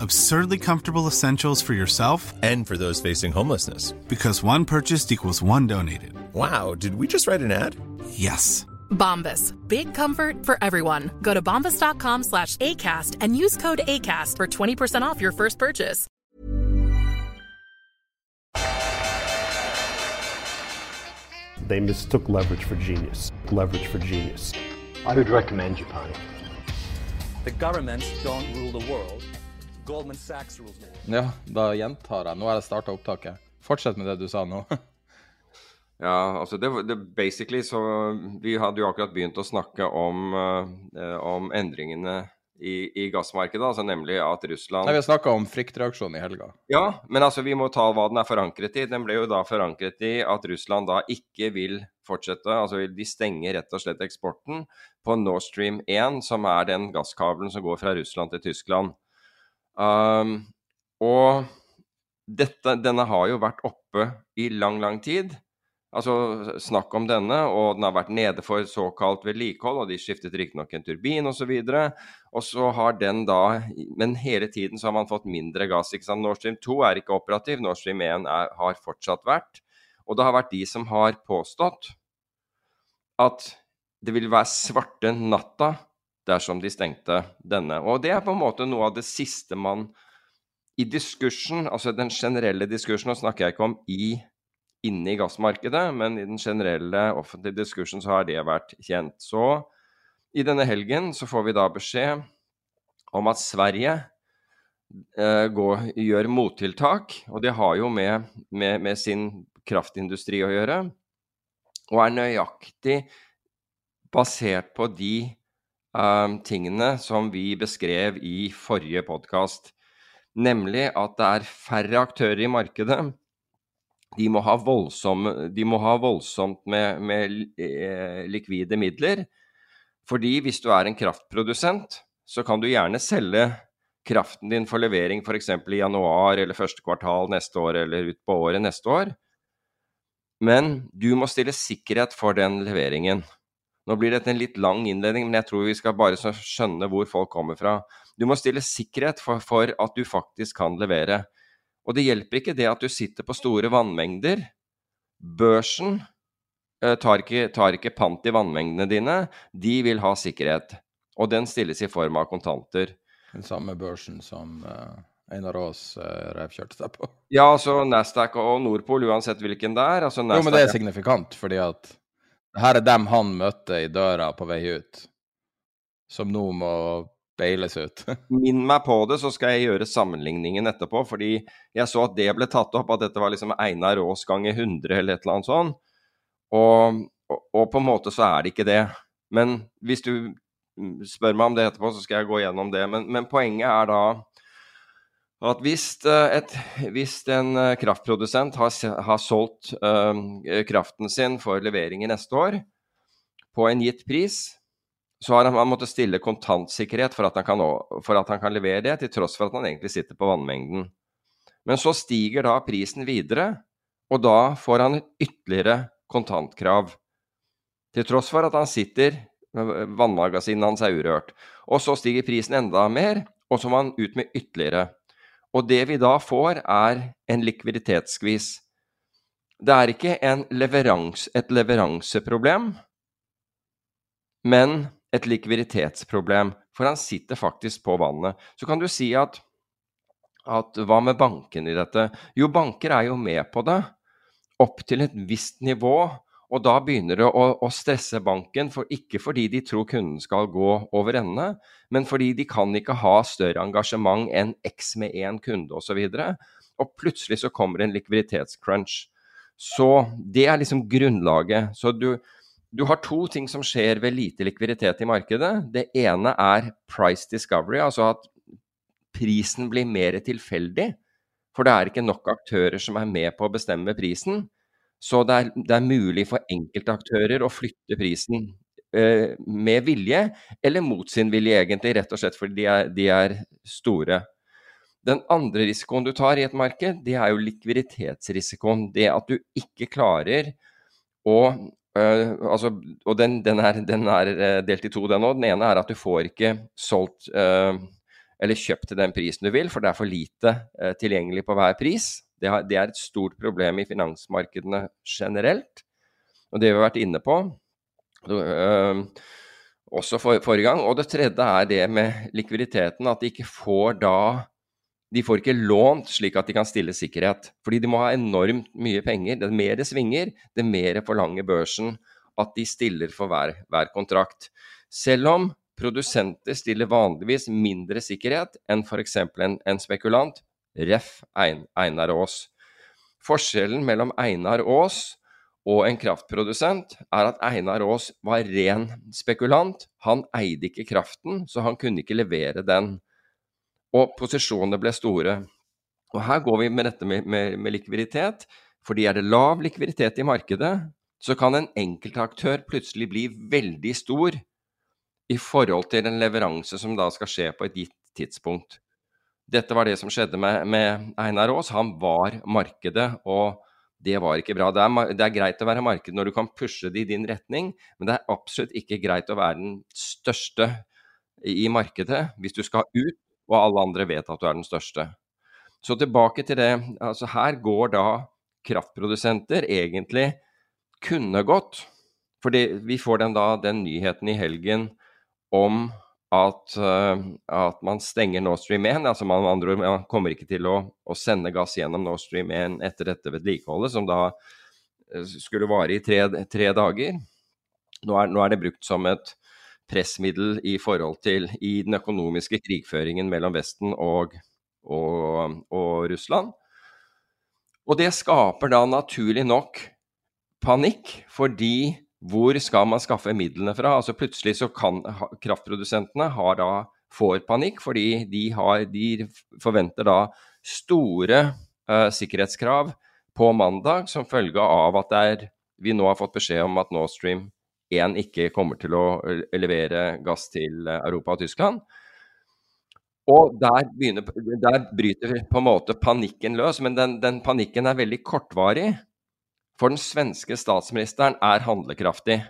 Absurdly comfortable essentials for yourself And for those facing homelessness. because one purchased equals one donated. Wow, did we just write an ad? Yes. Bombas. Big comfort for everyone. Go to bombas.com slash ACAST and use code ACAST for 20% off your first purchase. They mistook leverage for genius. Leverage for genius. I would recommend Japan. The governments don't rule the world. Ja, da gjentar jeg. Nå har jeg starta opptaket. Fortsett med det du sa nå. Ja, altså det, det basically så Vi hadde jo akkurat begynt å snakke om, eh, om endringene i, i gassmarkedet, altså nemlig at Russland Nei, Vi har snakka om fryktreaksjonen i helga. Ja, men altså vi må ta hva den er forankret i. Den ble jo da forankret i at Russland da ikke vil fortsette, altså de stenger rett og slett eksporten på Nord Stream 1, som er den gasskabelen som går fra Russland til Tyskland. Um, og dette, denne har jo vært oppe i lang, lang tid. Altså snakk om denne, og den har vært nede for såkalt vedlikehold, og de skiftet riktignok en turbin osv. Og så har den da Men hele tiden så har man fått mindre gass. ikke sant? Nord Stream 2 er ikke operativ, Nord Stream 1 er, har fortsatt vært. Og det har vært de som har påstått at det vil være svarte natta dersom de stengte denne. Og det er på en måte noe av det siste man i diskursen, altså den generelle diskursen, nå snakker jeg ikke om i inne i gassmarkedet, men i den generelle offentlige diskursen så har det vært kjent. Så i denne helgen så får vi da beskjed om at Sverige eh, går, gjør mottiltak, og det har jo med, med, med sin kraftindustri å gjøre, og er nøyaktig basert på de tingene som vi beskrev i forrige podkast, nemlig at det er færre aktører i markedet de må ha, voldsom, de må ha voldsomt med, med eh, likvide midler. Fordi hvis du er en kraftprodusent, så kan du gjerne selge kraften din for levering f.eks. i januar eller første kvartal neste år eller ut på året neste år. Men du må stille sikkerhet for den leveringen. Nå blir dette en litt lang innledning, men jeg tror vi skal bare skjønne hvor folk kommer fra. Du må stille sikkerhet for, for at du faktisk kan levere. Og det hjelper ikke det at du sitter på store vannmengder. Børsen eh, tar, ikke, tar ikke pant i vannmengdene dine. De vil ha sikkerhet. Og den stilles i form av kontanter. Den samme børsen som uh, Einar Aas uh, revkjørte seg på. Ja, altså Nasdaq og Nordpol, uansett hvilken det er. Altså, jo, men det er signifikant, fordi at her er dem han møtte i døra på vei ut, som nå må beiles ut. Minn meg på det, så skal jeg gjøre sammenligningen etterpå. Fordi jeg så at det ble tatt opp, at dette var liksom Einar Aas ganger 100 eller et eller annet sånt. Og, og, og, på en måte så er det ikke det. Men hvis du spør meg om det etterpå, så skal jeg gå gjennom det. Men, men poenget er da at hvis, et, hvis en kraftprodusent har, har solgt uh, kraften sin for levering i neste år på en gitt pris, så har han, måttet stille kontantsikkerhet for at, kan, for at, han kan, levere det, til tross for at han egentlig sitter på vannmengden. Men så stiger da prisen videre, og da får han ytterligere kontantkrav. Til tross for at han sitter Vannmagasinet hans er urørt. Og så stiger prisen enda mer, og så må han ut med ytterligere. Og det vi da får, er en likviditetsskvis. Det er ikke leverans, et leveranseproblem, men et likviditetsproblem, for han sitter faktisk på vannet. Så kan du si at, at hva med bankene i dette? Jo, banker er jo med på det opp til et visst nivå, Og da begynner det å, å, stresse banken, for ikke fordi de tror kunden skal gå over ende, men fordi de kan ikke ha større engasjement enn X med én kunde osv. Og, så og plutselig så kommer en likviditetscrunch. Så det er liksom grunnlaget. Så du, du har to ting som skjer ved lite likviditet i markedet. Det ene er price discovery, altså at prisen blir mer tilfeldig. For det er ikke nok aktører som er med på å bestemme prisen. Så det er, det er mulig for enkeltaktører å flytte prisen eh, med vilje, eller mot sin vilje egentlig, rett og slett fordi de er, de er, store. Den andre risikoen du tar i et marked, det er jo likviditetsrisikoen. Det at du ikke klarer å øh, altså, Og den, den, er, den, er, eh, delt i to, den òg. Den ene er at du får ikke solgt øh, eller kjøpt til den prisen du vil, for det er for lite øh, tilgjengelig på hver pris. Det, har, det, er et stort problem i finansmarkedene generelt. Og det vi har vært inne på øh, også for, forrige gang. Og det tredje er det med likviditeten, at de ikke får da de får ikke lånt slik at de kan stille sikkerhet. Fordi de må ha enormt mye penger. Det mer det svinger, det mer forlanger børsen at de stiller for hver, hver kontrakt. Selv om produsenter stiller vanligvis mindre sikkerhet enn f.eks. En, en spekulant, ref. Einar Aas. Forskjellen mellom Einar Aas og en kraftprodusent er at Einar Aas var ren spekulant. Han eide ikke kraften, så han kunne ikke levere den. Og posisjonene ble store. Og her går vi med dette med, med, med likviditet. Fordi er det lav likviditet i markedet, så kan en enkeltaktør plutselig bli veldig stor i forhold til en leveranse som da skal skje på et gitt tidspunkt. Dette var det som skjedde med, med Einar Aas. Han var markedet, og det var ikke bra. Det er, det er, greit å være marked når du kan pushe det i din retning, men det er absolutt ikke greit å være den største i markedet hvis du skal ut, og alle andre vet at du er den største. Så tilbake til det. altså Her går da kraftprodusenter egentlig kunne gått. Fordi vi får den da den nyheten i helgen om at, uh, at, man stenger Nord Stream 1. Altså man, andre, man kommer ikke til å, å, sende gass gjennom Nord Stream 1 etter dette vedlikeholdet, som da uh, skulle vare i tre, tre dager. Nå er, nå er, det brukt som et pressmiddel i forhold til i den økonomiske krigføringen mellom Vesten og, og, og Russland. Og det skaper da naturlig nok panikk, fordi hvor skal man skaffe midlene fra? Altså Plutselig så kan kraftprodusentene har da får panikk, fordi de, har, de forventer da store uh, sikkerhetskrav på mandag som følge av at er, vi nå har fått beskjed om at Nord Stream 1 ikke kommer til å levere gass til Europa og Tyskland. Og der, begynner, der bryter på en måte panikken løs, men den, den panikken er veldig kortvarig. For den svenske statsministeren er handlekraftig.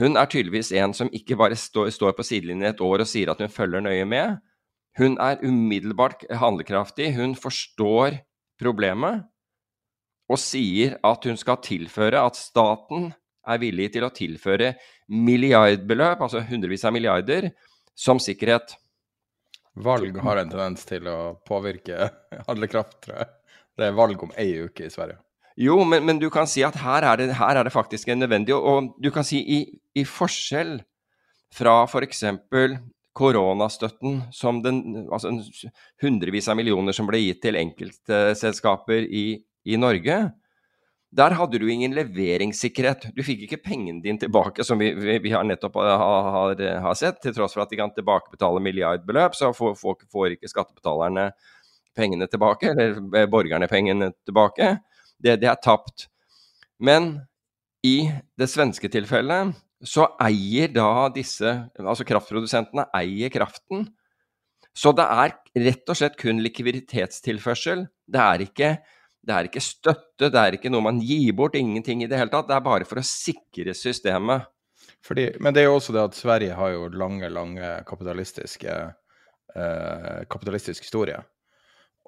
Hun er tydeligvis en som ikke bare står, på sidelinjen et år og sier at hun følger nøye med. Hun er umiddelbart handlekraftig. Hun forstår problemet og sier at hun skal tilføre at staten er villig til å tilføre milliardbeløp, altså hundrevis av milliarder, som sikkerhet. Valg har en tendens til å påvirke handlekraft, tror jeg. Det er valg om ei uke i Sverige. Jo, men, men, du kan si at her er det, her er det faktisk nødvendig. Og, du kan si i, i forskjell fra f.eks. koronastøtten, som den, altså hundrevis av millioner som ble gitt til enkeltselskaper i, i Norge. Der hadde du ingen leveringssikkerhet. Du fikk ikke pengene dine tilbake, som vi, vi, vi har nettopp har, har, har, sett. Til tross for at de kan tilbakebetale milliardbeløp, så får, får, får ikke skattebetalerne pengene tilbake, eller borgerne pengene tilbake det, de er tapt. Men i det svenske tilfellet så eier da disse, altså kraftprodusentene, eier kraften. Så det er rett og slett kun likviditetstilførsel. Det er ikke, det er ikke støtte, det er ikke noe man gir bort, ingenting i det hele tatt. Det er bare for å sikre systemet. Fordi, men det er jo også det at Sverige har jo lange, lange kapitalistiske eh, kapitalistisk historie.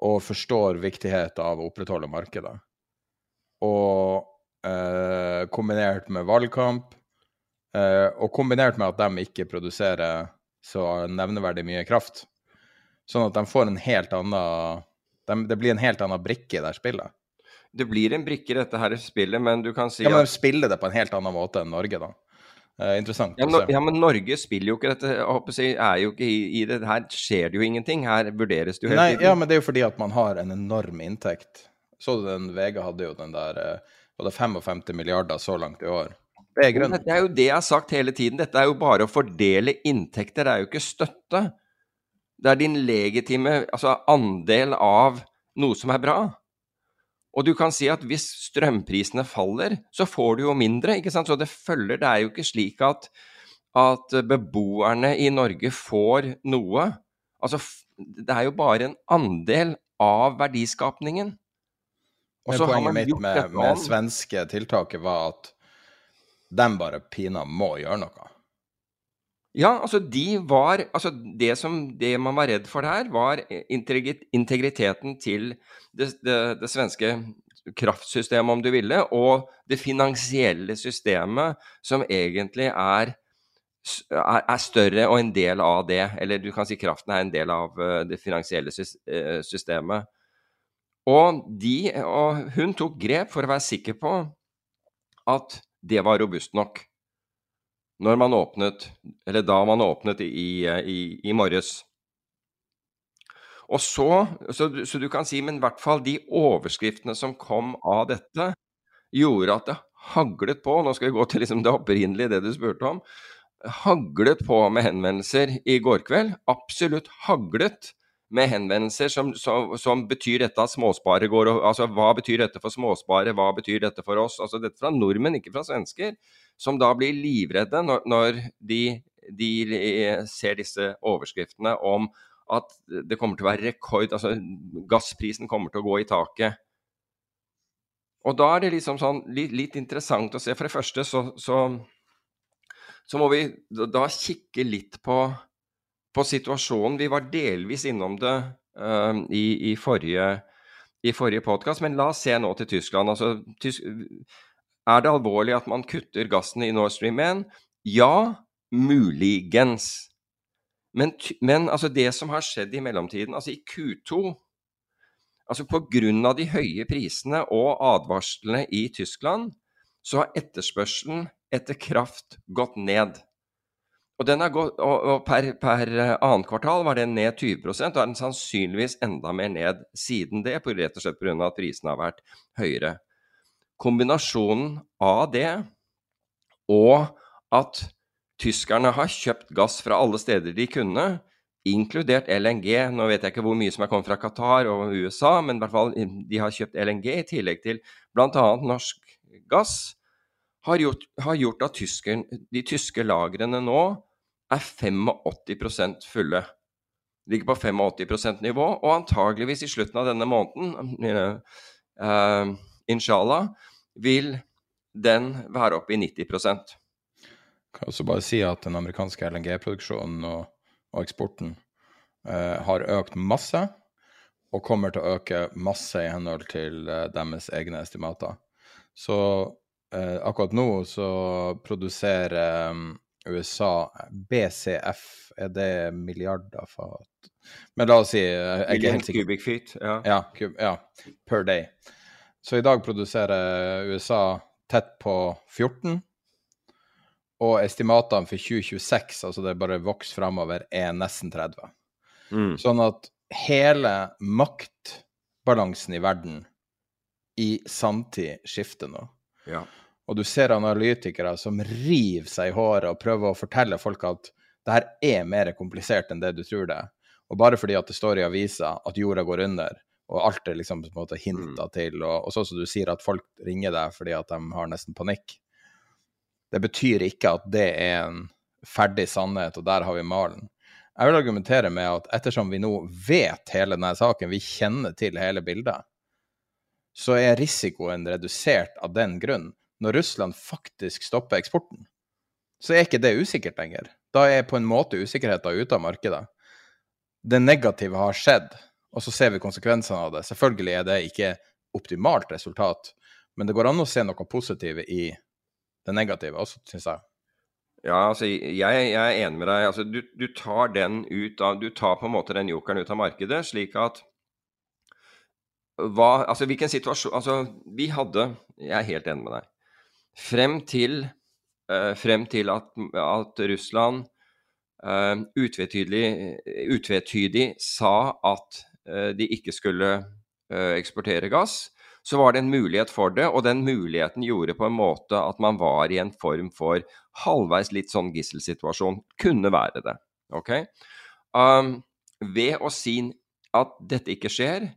Og forstår viktigheten av å opprettholde markedet og eh, kombinert med valgkamp, eh, og kombinert med at de ikke produserer så nevneverdig mye kraft. Sånn at de får en helt annen de, Det blir en helt annen brikke i det spillet. det blir en brikke i dette her spillet, men du kan si Ja, men de spiller det på en helt annen måte enn Norge, da. Eh, interessant ja, no, ja, men Norge spiller jo ikke dette. Jeg er jo ikke i, i det Her skjer det jo ingenting. Her vurderes det jo hele Nei, tiden. ja, men det er jo fordi at man har en enorm inntekt. Så du den VG hadde jo den der Var det 55 milliarder så langt i år? Det er. Det er jo det jeg har sagt hele tiden. Dette er jo bare å fordele inntekter, det er jo ikke støtte. Det er din legitime altså andel av noe som er bra. Og du kan si at hvis strømprisene faller, så får du jo mindre, ikke sant. Så det følger Det er jo ikke slik at, at beboerne i Norge får noe. Altså, det er jo bare en andel av verdiskapningen. Men poenget man mitt med, med svenske tiltaket var at de bare pina må gjøre noe. Ja, altså de var Altså det som det man var redd for der, var integriteten til det, det, det svenske kraftsystemet, om du ville, og det finansielle systemet, som egentlig er, er, større og en del av det. Eller du kan si kraften er en del av eh, det finansielle eh, systemet. Og, de, og hun tok grep for å være sikker på at det var robust nok. Når man åpnet, eller da man åpnet i, i, i morges. Og så, så, så du kan si, men i hvert fall de overskriftene som kom av dette, gjorde at det haglet på, nå skal vi gå til liksom det opprinnelige, det du spurte om, haglet på med henvendelser i går kveld, absolutt haglet med henvendelser som, som, som betyr dette at småsparere går og Altså, hva betyr dette for småsparere, hva betyr dette for oss? Altså, dette fra nordmenn, ikke fra svensker, som da blir livredde når, når de, de eh, ser disse overskriftene om at det kommer til å være rekord, altså gassprisen kommer til å gå i taket. Og da er det liksom sånn litt, litt interessant å se. For det første så, så, så må vi da kikke litt på, på situasjonen. Vi var delvis innom det uh, i, i forrige, i forrige podkast, men la oss se nå til Tyskland. Altså, tysk, er det alvorlig at man kutter gassen i Nord Stream 1? Ja, muligens. Men, men altså det som har skjedd i mellomtiden, altså i Q2 altså Pga. de høye prisene og advarslene i Tyskland, så har etterspørselen etter kraft gått ned. Og, gått, og per, per eh, annet kvartal var den ned 20 og er den sannsynligvis enda mer ned siden det, på, rett og slett pga. at prisene har vært høyere. Kombinasjonen av det og at tyskerne har kjøpt gass fra alle steder de kunne, inkludert LNG. Nå vet jeg ikke hvor mye som er kommet fra Qatar og USA, men i hvert fall de har kjøpt LNG i tillegg til bl.a. norsk gass. Har gjort, har gjort at tysker, de tyske lagrene nå er 85% fulle. Ligger på 85 nivå, og antageligvis i slutten av denne måneden, uh, inshallah, vil den være oppe i 90 kan også bare si at den amerikanske LNG-produksjonen og, og eksporten eh, har økt masse, og kommer til å øke masse i henhold til eh, deres egne estimater. Så eh, akkurat nå så produserer eh, USA BCF, er det milliarder fat? Men la oss si eh, jeg er helt sikker. Cubic feet, ja. Ja, kub, ja, per day. Så i dag produserer USA tett på 14. Og estimatene for 2026, altså det bare vokser framover, er nesten 30. Mm. Sånn at hele maktbalansen i verden i samtid skifter nå. ja. Og du ser analytikere som river seg i håret og prøver å fortelle folk at det her er mer komplisert enn det du tror det. Og bare fordi at det står i avisa at jorda går under, og alt er liksom på en måte hinta til, og, og sånn som du sier at folk ringer deg fordi at de har nesten panikk, det betyr ikke at det er en ferdig sannhet, og der har vi malen. Jeg vil argumentere med at ettersom vi nå vet hele denne saken, vi kjenner til hele bildet, så er risikoen redusert av den grunn. Når Russland faktisk stopper eksporten, så er ikke det usikkert lenger. Da er på en måte usikkerheten ute av markedet. Det negative har skjedd, og så ser vi konsekvensene av det. Selvfølgelig er det ikke optimalt resultat, men det går an å se noe positivt i det negative også, syns jeg. Ja, altså, jeg, jeg er enig med deg. Altså, du, du tar den ut av Du tar på en måte den jokeren ut av markedet, slik at hva Altså, hvilken situasjon Altså, vi hadde Jeg er helt enig med deg. Frem til, uh, frem til at, at Russland uh, utvetydig, utvetydig, sa at uh, de ikke skulle eksportere gass, så var det en mulighet for det, og den muligheten gjorde på en måte at man var i en form for halvveis litt sånn gisselsituasjon. Kunne være det. Ok? Um, ved å si at dette ikke skjer,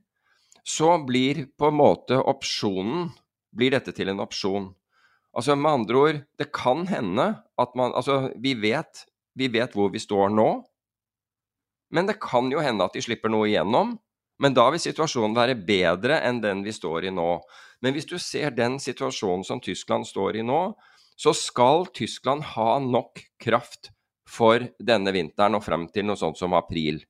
så blir på en måte opsjonen Blir dette til en opsjon. Altså med andre ord, det kan hende at man Altså, vi vet, vi vet hvor vi står nå, men det kan jo hende at de slipper noe igjennom. Men da vil situasjonen være bedre enn den vi står i nå. Men hvis du ser den situasjonen som Tyskland står i nå, så skal Tyskland ha nok kraft for denne vinteren og frem til noe sånt som april.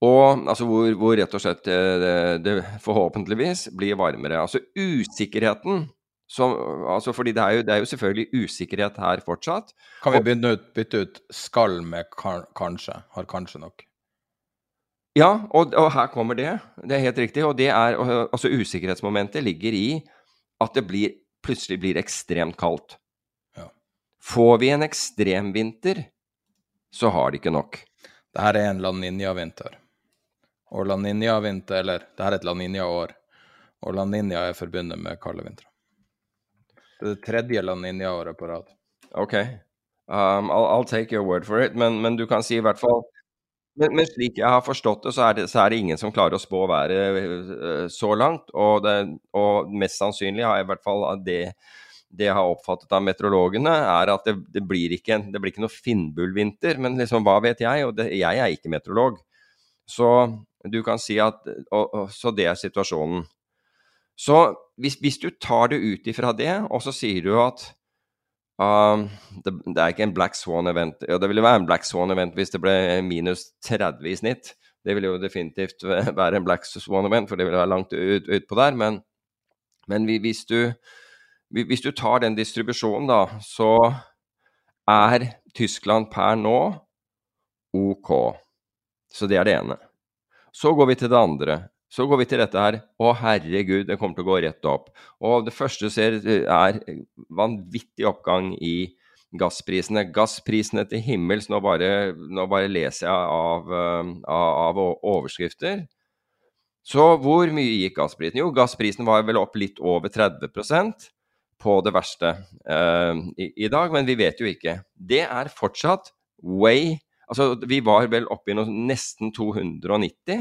Og altså hvor, hvor rett og slett eh, det, det, forhåpentligvis blir varmere. Altså usikkerheten som, altså fordi det er, jo, det er, jo, selvfølgelig usikkerhet her fortsatt. Kan vi bytte ut, bytte ut 'skal' med kan, 'kanskje'? Har kanskje nok? Ja, og, og, her kommer det. Det er helt riktig. Og det er altså usikkerhetsmomentet ligger i at det blir, plutselig blir ekstremt kaldt. Ja. Får vi en ekstremvinter, så har de ikke nok. Dette er en La Ninja-vinter. Og La Ninja-vinter, eller det her er et La Ninja-år. Og La Ninja er forbundet med kalde vintre. Det det tredje La Ninja-året på rad. OK. Um, I'll, I'll, take your word for it, men, men, du kan si i hvert fall men, men slik jeg har forstått det, så det, så er det ingen som klarer å spå været uh, så langt. Og, det, og, mest sannsynlig har jeg i hvert fall det, det jeg har oppfattet av meteorologene, er at det, det blir ikke, det blir ikke noe Finnbull-vinter. Men liksom, hva vet jeg? Og jeg er ikke meteorolog. Så du kan si at og, og, Så det er situasjonen. Så hvis, hvis du tar det ut ifra det, og så sier du at um, det, det, er ikke en black swan-event ja, Det ville være en black swan-event hvis det ble minus 30 i snitt. Det ville jo definitivt være en black swan-event, for det ville være langt utpå ut der. Men, men hvis, du, hvis du tar den distribusjonen, da, så er Tyskland per nå OK. Så det er det ene. Så går vi til det andre. Så går vi til dette her. Å, herregud, det kommer til å gå rett opp. Og det første du ser, er vanvittig oppgang i gassprisene. Gassprisene til himmels. Nå bare, nå bare leser jeg av, eh, av, av, overskrifter. Så hvor mye gikk gassprisen? Jo, gassprisen var vel opp litt over 30% på det verste eh, i, i, dag, men vi vet jo ikke. Det er fortsatt way Altså, vi var vel oppe i noe nesten 290,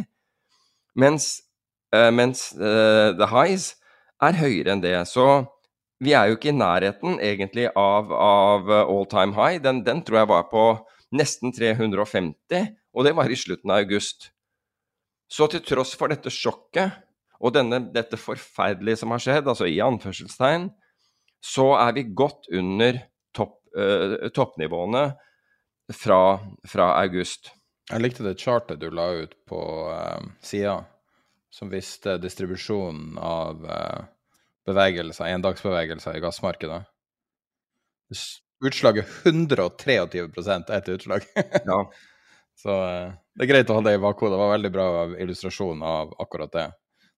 mens, uh, mens uh, the highs er høyere enn det. Så vi er jo ikke i nærheten egentlig av, av all time high. Den, den, tror jeg var på nesten 350, og det var i slutten av august. Så til tross for dette sjokket og denne, dette forferdelige som har skjedd, altså i anførselstegn, så er vi godt under topp, uh, toppnivåene fra, fra august. Jeg likte det chartet du la ut på uh, sida, som viste distribusjonen av uh, bevegelser, endagsbevegelser i gassmarkedet. Utslaget 123 er et utslag. ja. Så uh, det er greit å ha det i bakhodet. Det var veldig bra illustrasjon av akkurat det.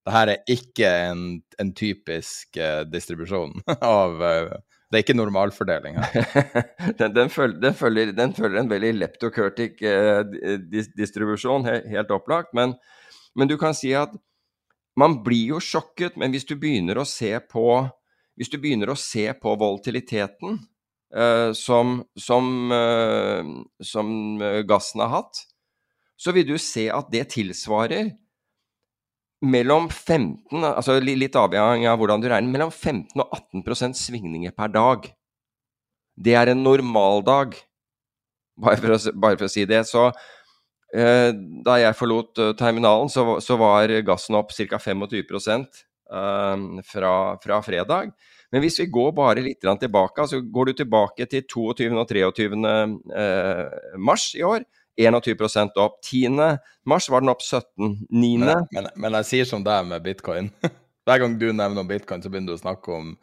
Dette er ikke en, en typisk uh, distribusjon av uh, det er ikke normalfordeling her. den, den, følger, den, følger, den, følger, en veldig leptokurtic eh, distribusjon, he, helt opplagt. Men, men, du kan si at man blir jo sjokket, men hvis du begynner å se på, hvis du begynner å se på volatiliteten eh, som, som, eh, som gassen har hatt, så vil du se at det tilsvarer mellom 15 altså litt avhengig av hvordan du regner, mellom 15 og 18% svingninger per dag. Det er en normaldag, bare bare for å si det. Så eh, da jeg forlot uh, terminalen, så, så, var gassen opp ca. 25 uh, fra, fra, fredag. Men hvis vi går bare litt tilbake, så går du tilbake til 22. og 23. Uh, mars i år, 21% opp. 10. mars var den opp 17. 9. Men, men, men jeg sier som deg med bitcoin. Hver gang du nevner om bitcoin, så begynner du å snakke om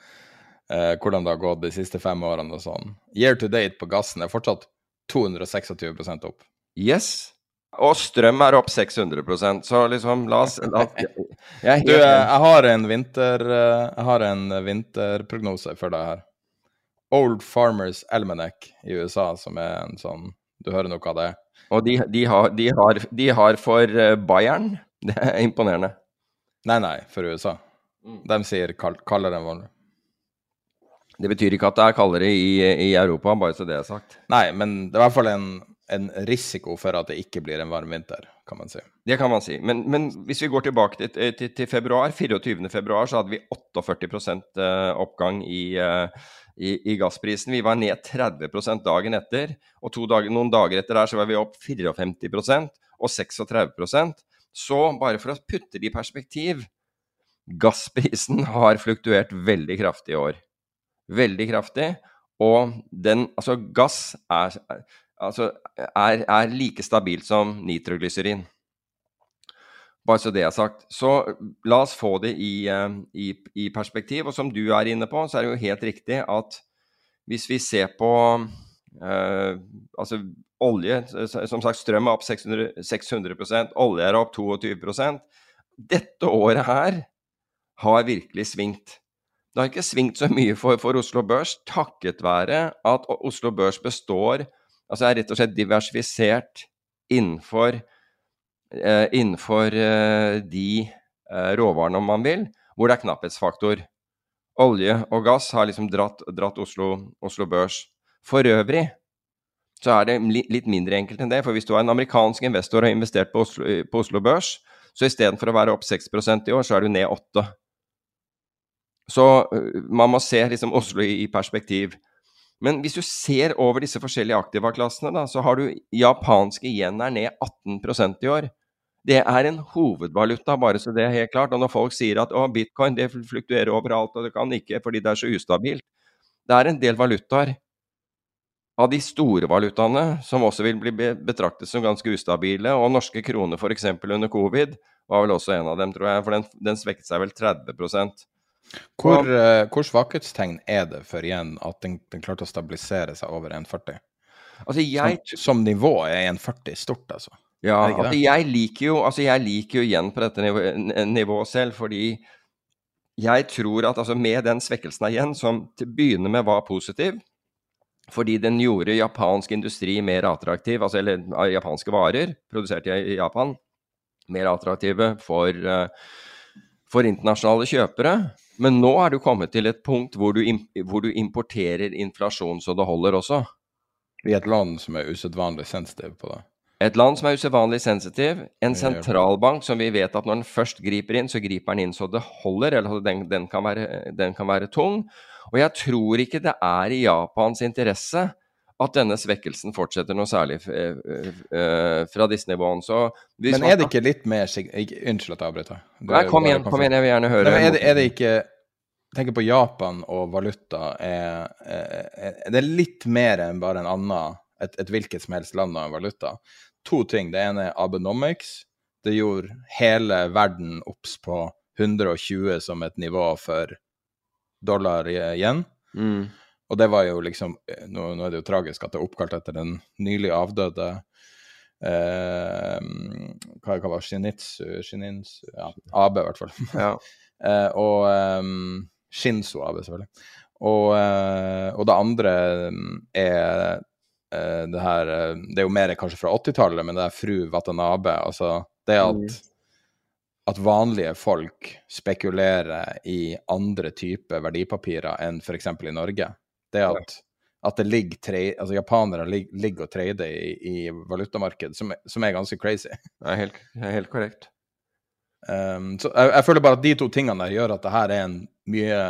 eh, hvordan det har gått de siste fem årene og sånn. Year to date på gassen er fortsatt 226 opp. Yes. Og strøm er opp 600 så liksom, la oss, la jeg, jeg, Du, eh, jeg har en vinter eh, Jeg har en vinterprognose for deg her. Old Farmers Almanac i USA, som er en sånn Du hører noe av det? Og de, de, har, de, har, de har for eh, Bayern. Det er imponerende. Nei, nei, for USA. Mm. De sier kald, kaldere enn vanlig. Det betyr ikke at det er kaldere i, i Europa, bare så det er sagt. Nei, men det er i hvert fall en, en risiko for at det ikke blir en varm vinter, kan man si. Det kan man si. Men, men hvis vi går tilbake til, til, til februar, 24. februar, så hadde vi 48 eh, oppgang i, eh, i, i gassprisen. Vi var ned 30% dagen etter, og dager, noen dager etter der så var vi opp 54% og 36% Så bare for å putte det i perspektiv Gassprisen har fluktuert veldig kraftig i år. Veldig kraftig. Og den Altså, gass er, altså, er, er like stabilt som nitroglyserin. Bare så det er sagt. Så la oss få det i, eh, i, i perspektiv. Og som du er inne på, så er det jo helt riktig at hvis vi ser på eh, altså olje Som sagt, strøm er opp 600, 600% olje er opp 22% Dette året her har virkelig svingt. Det har ikke svingt så mye for, for Oslo Børs takket være at Oslo Børs består Altså er rett og slett diversifisert innenfor, innenfor eh, de eh, råvarene, om man vil, hvor det er knapphetsfaktor. Olje og gass har liksom dratt, dratt Oslo, Oslo Børs. For øvrig så er det litt mindre enkelt enn det. For hvis du er en amerikansk investor og har investert på Oslo, på Oslo Børs, så istedenfor å være opp 6% i år, så er du ned 8 Så man må se liksom Oslo i, i perspektiv. Men hvis du ser over disse forskjellige aktivaklassene, så har du japanske yen er ned 18% i år. Det er en hovedvaluta, bare så det er helt klart. Og når folk sier at bitcoin det fluktuerer overalt, og det kan ikke fordi det er så ustabilt Det er en del valutaer av de store valutaene som også vil bli betraktet som ganske ustabile. Og norske kroner f.eks. under covid var vel også en av dem, tror jeg. For den, den svekket seg vel 30 Hvor, eh, hvor svakhetstegn er det for igjen at den, den klarte å stabilisere seg over 1,40? Altså, jeg Som, som nivå er 1,40 stort, altså. Ja, altså jeg liker jo altså jeg liker jo igjen på dette nivå, nivået selv, fordi jeg tror at altså med den svekkelsen av yen, som til å begynne med var positiv, fordi den gjorde japansk industri mer attraktiv, altså eller japanske varer produsert i i Japan, mer attraktive for, eh, for internasjonale kjøpere. Men nå er du kommet til et punkt hvor du, hvor du importerer inflasjon så det holder også. Vi er et land som er usedvanlig sensitiv på det. Et land som er usedvanlig sensitiv, en sentralbank som vi vet at når den først griper inn, så griper den inn så det holder, eller den, den, kan være, den kan være tung. Og jeg tror ikke det er i Japans interesse at denne svekkelsen fortsetter noe særlig eh, eh, fra disse nivåene. Men er det ikke litt mer Unnskyld at jeg avbryter. Nei, kom igjen, kom igjen, jeg vil gjerne høre. Nei, er, det, er det ikke tenker på Japan og valuta. Er, er, er det litt mer enn bare en annen et, et hvilket som helst land og en valuta? To ting. Det ene er Abenomics. Det gjorde hele verden obs på 120 som et nivå for dollar igjen. Mm. Og det var jo liksom Nå, nå er det jo tragisk at det er oppkalt etter den nylig avdøde eh, Hva, hva var Shinitsu Shininsu Ja, Abe, i hvert fall. Ja. Eh, og um, Shinzo Abe, selvfølgelig. Og, eh, og det andre er eh, det her eh, Det er jo mer kanskje fra 80-tallet, men det er fru Watanabe. Altså det at, Mm. at vanlige folk spekulerer i andre typer verdipapirer enn f.eks. i Norge. Det at, at det ligger tre, altså japanere ligger, ligger og trader i, i valutamarkedet, som, som er ganske crazy. Det er helt, helt korrekt. Um, så jeg, jeg føler bare at de to tingene der gjør at det her er en mye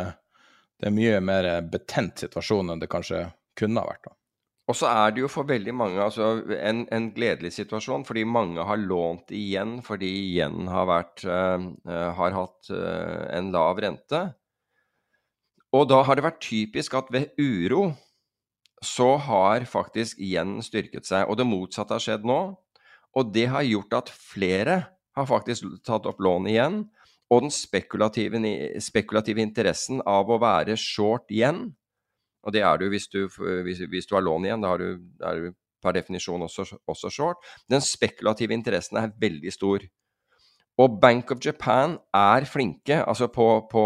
det er mye mer betent situasjon enn det kanskje kunne ha vært. da. Og så er det jo for veldig mange altså, en, en gledelig situasjon, fordi mange har lånt igjen fordi igjen har, vært, eh, har hatt uh, en lav rente. Og da har det vært typisk at ved uro så har faktisk igjen styrket seg. Og det motsatte har skjedd nå. Og det har gjort at flere har faktisk tatt opp lån igjen. Og den spekulative, spekulative interessen av å være short igjen, og det er du hvis du, hvis, hvis du har lån igjen, da du, er du per definisjon også, også short. Den spekulative interessen er veldig stor. Og Bank of Japan er flinke altså på, på,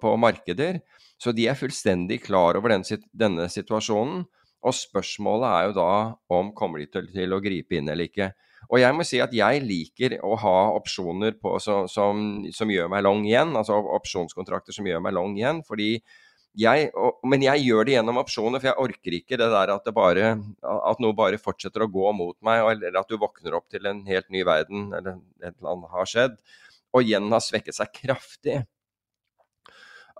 på markeder, så de er fullstendig klar over den, denne situasjonen. Og spørsmålet er jo da om kommer de til, til, å gripe inn eller ikke. Og jeg må si at jeg liker å ha opsjoner på, så, som, som, gjør meg long igjen, altså opsjonskontrakter som gjør meg long igjen. fordi jeg, og, men jeg gjør det gjennom opsjoner, for jeg orker ikke det der at, det bare, at noe bare fortsetter å gå mot meg, eller at du våkner opp til en helt ny verden, eller et eller annet har skjedd, og igjen har svekket seg kraftig.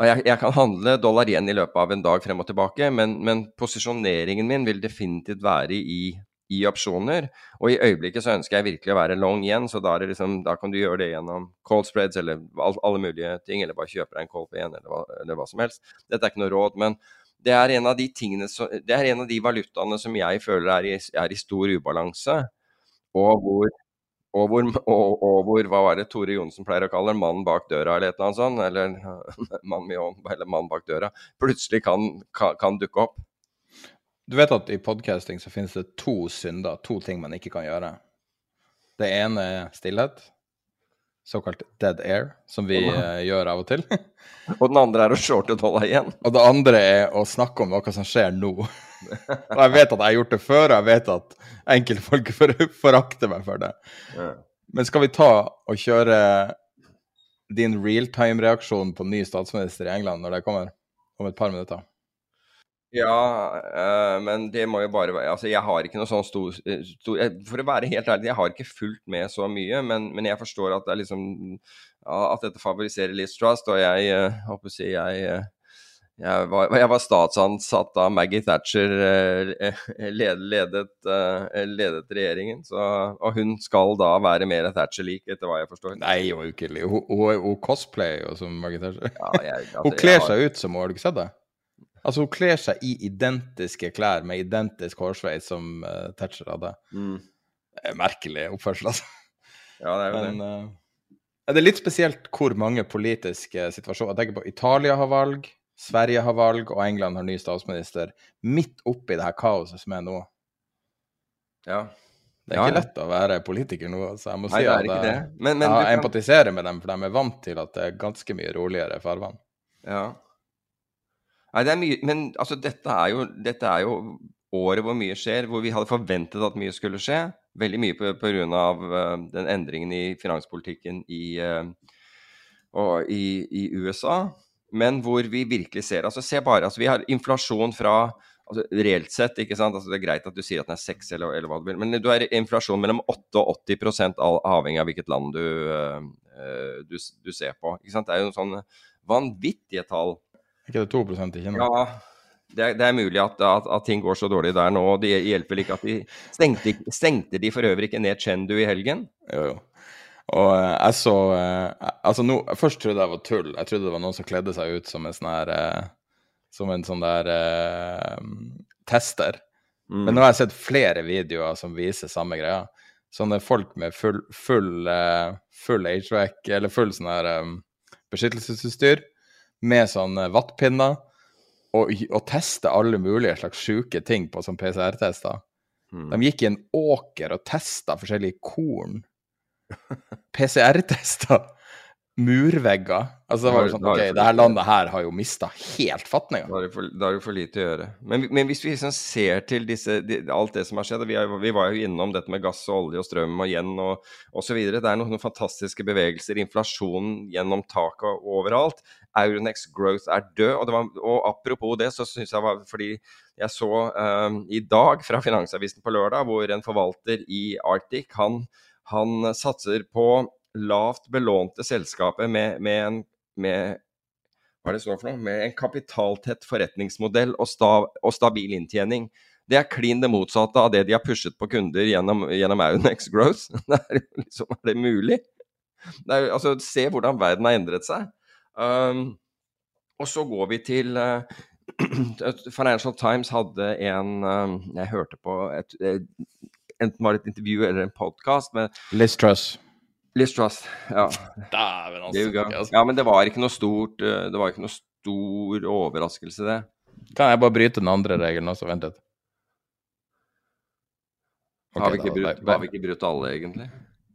Jeg, jeg, kan handle dollar igjen i løpet av en dag frem og tilbake, men, men posisjoneringen min vil definitivt være i i opsjoner. Og i øyeblikket så ønsker jeg virkelig å være long igjen, så da, liksom, da kan du gjøre det gjennom cold spreads eller all, alle mulige ting, eller bare kjøpe deg en call på eller eller hva, som helst. Dette er ikke noe råd, men det er en av de tingene det er en av de valutaene som jeg føler er i, er i stor ubalanse, og hvor og hvor, og, og hvor, hva var det Tore Johnsen pleier å kalle det, mannen bak døra eller et eller annet sånt, eller mannen mann bak døra, plutselig kan, kan, kan dukke opp. Du vet at i podcasting så finnes det to synder, to ting man ikke kan gjøre. Det ene er stillhet, såkalt dead air, som vi uh, gjør av og til. og den andre er å shorte dollar igjen. Og det andre er å snakke om noe som skjer nå. og jeg vet at jeg har gjort det før, og jeg vet at enkelte folk forakter meg for det. Ja. Men skal vi ta og kjøre din realtime-reaksjon på ny statsminister i England når det kommer om et par minutter? Ja, øh, men det må jo bare være Altså, jeg har ikke noe sånn stor, eh, stor, For å være helt ærlig, jeg har ikke fulgt med så mye, men, men jeg forstår at det er liksom At dette favoriserer Liz Trust, og jeg øh, håper å si jeg, jeg, var, jeg var statsansatt da Maggie Thatcher led, ledet, ledet, regjeringen. Så, og hun skal da være mer Thatcher-lik, etter hva jeg forstår. Nei, hun er ikke Hun, hun, hun cosplayer jo som Maggie Thatcher. Ja, jeg, altså, hun kler seg ut som hun, har du ikke sett det? Altså, hun kler seg i identiske klær med identisk hårsveis som uh, Thatcher hadde. Mm. Merkelig oppførsel, altså. Ja, det er jo Men, det. Uh, det er litt spesielt hvor mange politiske situasjoner Jeg tenker på Italia har valg, Sverige har valg, og England har ny statsminister. Midt oppi det her kaoset som er nå. Ja. Det er ja, ikke lett å være politiker nå. så jeg må si Nei, at jeg, men, men, jeg kan... empatiserer med dem, for de er vant til at det er ganske mye roligere farvann. Ja. Nei, det er mye Men altså, dette er, jo, dette er jo året hvor mye skjer, hvor vi hadde forventet at mye skulle skje. Veldig mye pga. Uh, den endringen i finanspolitikken i, uh, i, i, USA. Men hvor vi virkelig ser altså Se bare, altså, vi har inflasjon fra altså, Reelt sett, ikke sant. Altså, det er greit at du sier at den er 6 eller, eller hva du vil, men du har inflasjon mellom 8 og 80 avhengig av hvilket land du, uh, du, du ser på. Ikke sant? Det er jo sånn vanvittige tall ikke det 2 i Kina? Ja, det er, det er mulig at, at, at, ting går så dårlig der nå. Det hjelper ikke at de stengte, stengte de for øvrig ikke ned Chendu i helgen? Jo, jo. Og eh, jeg så eh, Altså, no, først trodde jeg det var tull. Jeg trodde det var noen som kledde seg ut som en sånn her eh, Som en sånn der uh, tester. Mm. Men nå har jeg sett flere videoer som viser samme greia. Sånne folk med full, full, full HVAC, eller full sånn her um, beskyttelsesutstyr med sånne vattpinner og, og teste alle mulige slags sjuke ting på sånn PCR-tester. Mm. De gikk i en åker og testa forskjellige korn. PCR-tester murvegger. Altså det var jo sånn, ok, det her landet her har jo mista helt fatninga. Da har du for lite å gjøre. Men, men hvis vi liksom ser til disse, de, alt det som har skjedd vi, er, vi, var jo innom dette med gass og olje og strøm og igjen og osv. Det er noen, noen, fantastiske bevegelser. Inflasjonen gjennom taket overalt. Euronex Growth er død. Og, var, og apropos det, så syns jeg var fordi jeg så um, i dag fra Finansavisen på lørdag hvor en forvalter i Arctic han, han satser på lavt belånte selskapet med, med en med, hva er det for noe? Med en kapitaltett forretningsmodell og, stav, og stabil inntjening. Det er klin det motsatte av det de har pushet på kunder gjennom, gjennom Aunex Growth. Det er, liksom, er det mulig? Det er, altså, se hvordan verden har endret seg. Um, og så går vi til uh, Financial Times hadde en um, Jeg hørte på et, et, enten var det et intervju eller en podkast med Liz Truss. Liz Truss, ja. Dæven, altså. Ja, men det var ikke noe stort eh, Det var ikke noe stor overraskelse, det. Kan jeg bare bryte den andre regelen også? Vent litt. har, vi ikke brutt, har vi ikke brutt alle, egentlig?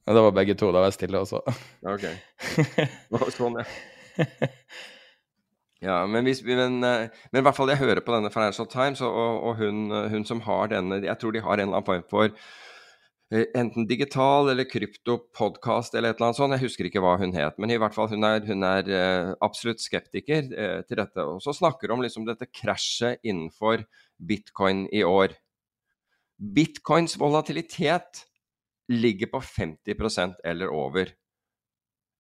Ja, Det var begge to. Da var jeg stille også. Ok. Sånn, ja. Ja, men, hvis, vi- men, eh, men i hvert fall jeg hører på denne Financial Times, og, og, hun, eh, hun som har denne Jeg tror de har en eller annen form for eh, enten digital eller kryptopodkast eller et eller annet sånt. Jeg husker ikke hva hun het, men i hvert fall hun er, hun er absolutt skeptiker til dette. Og så snakker hun om liksom dette krasjet innenfor bitcoin i år. Bitcoins volatilitet ligger på 50% eller over.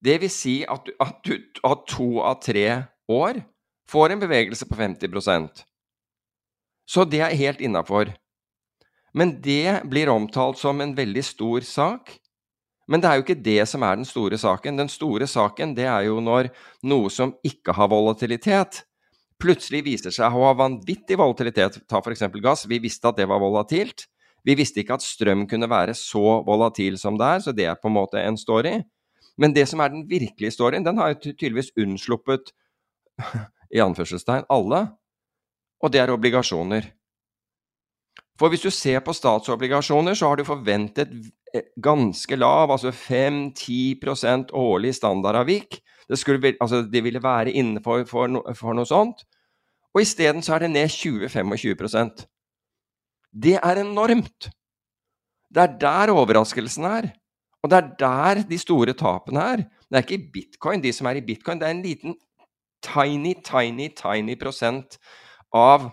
Det vil si at du, at du av to av tre år får en bevegelse på 50% Så det er helt innafor. Men det blir omtalt som en veldig stor sak. Men det er jo ikke det som er den store saken. Den store saken det er jo når noe som ikke har volatilitet, plutselig viser seg å ha vanvittig volatilitet. Ta f.eks. gass. Vi visste at det var volatilt. Vi visste ikke at strøm kunne være så volatil som det er, så det er på en måte en story. Men det som er den virkelige storyen, den har jo tydeligvis unnsluppet i anførselstegn alle, og det er obligasjoner. For hvis du ser på statsobligasjoner, så har du forventet eh, ganske lav, altså 5-10 årlig standardavvik. Det, skulle, altså det ville være innenfor for, no, for noe sånt. Og isteden så er det ned 20-25 Det er enormt. Det er der overraskelsen er. Og det er der de store tapene er. Det er ikke bitcoin. De som er i bitcoin, det er en liten tiny, tiny, tiny prosent av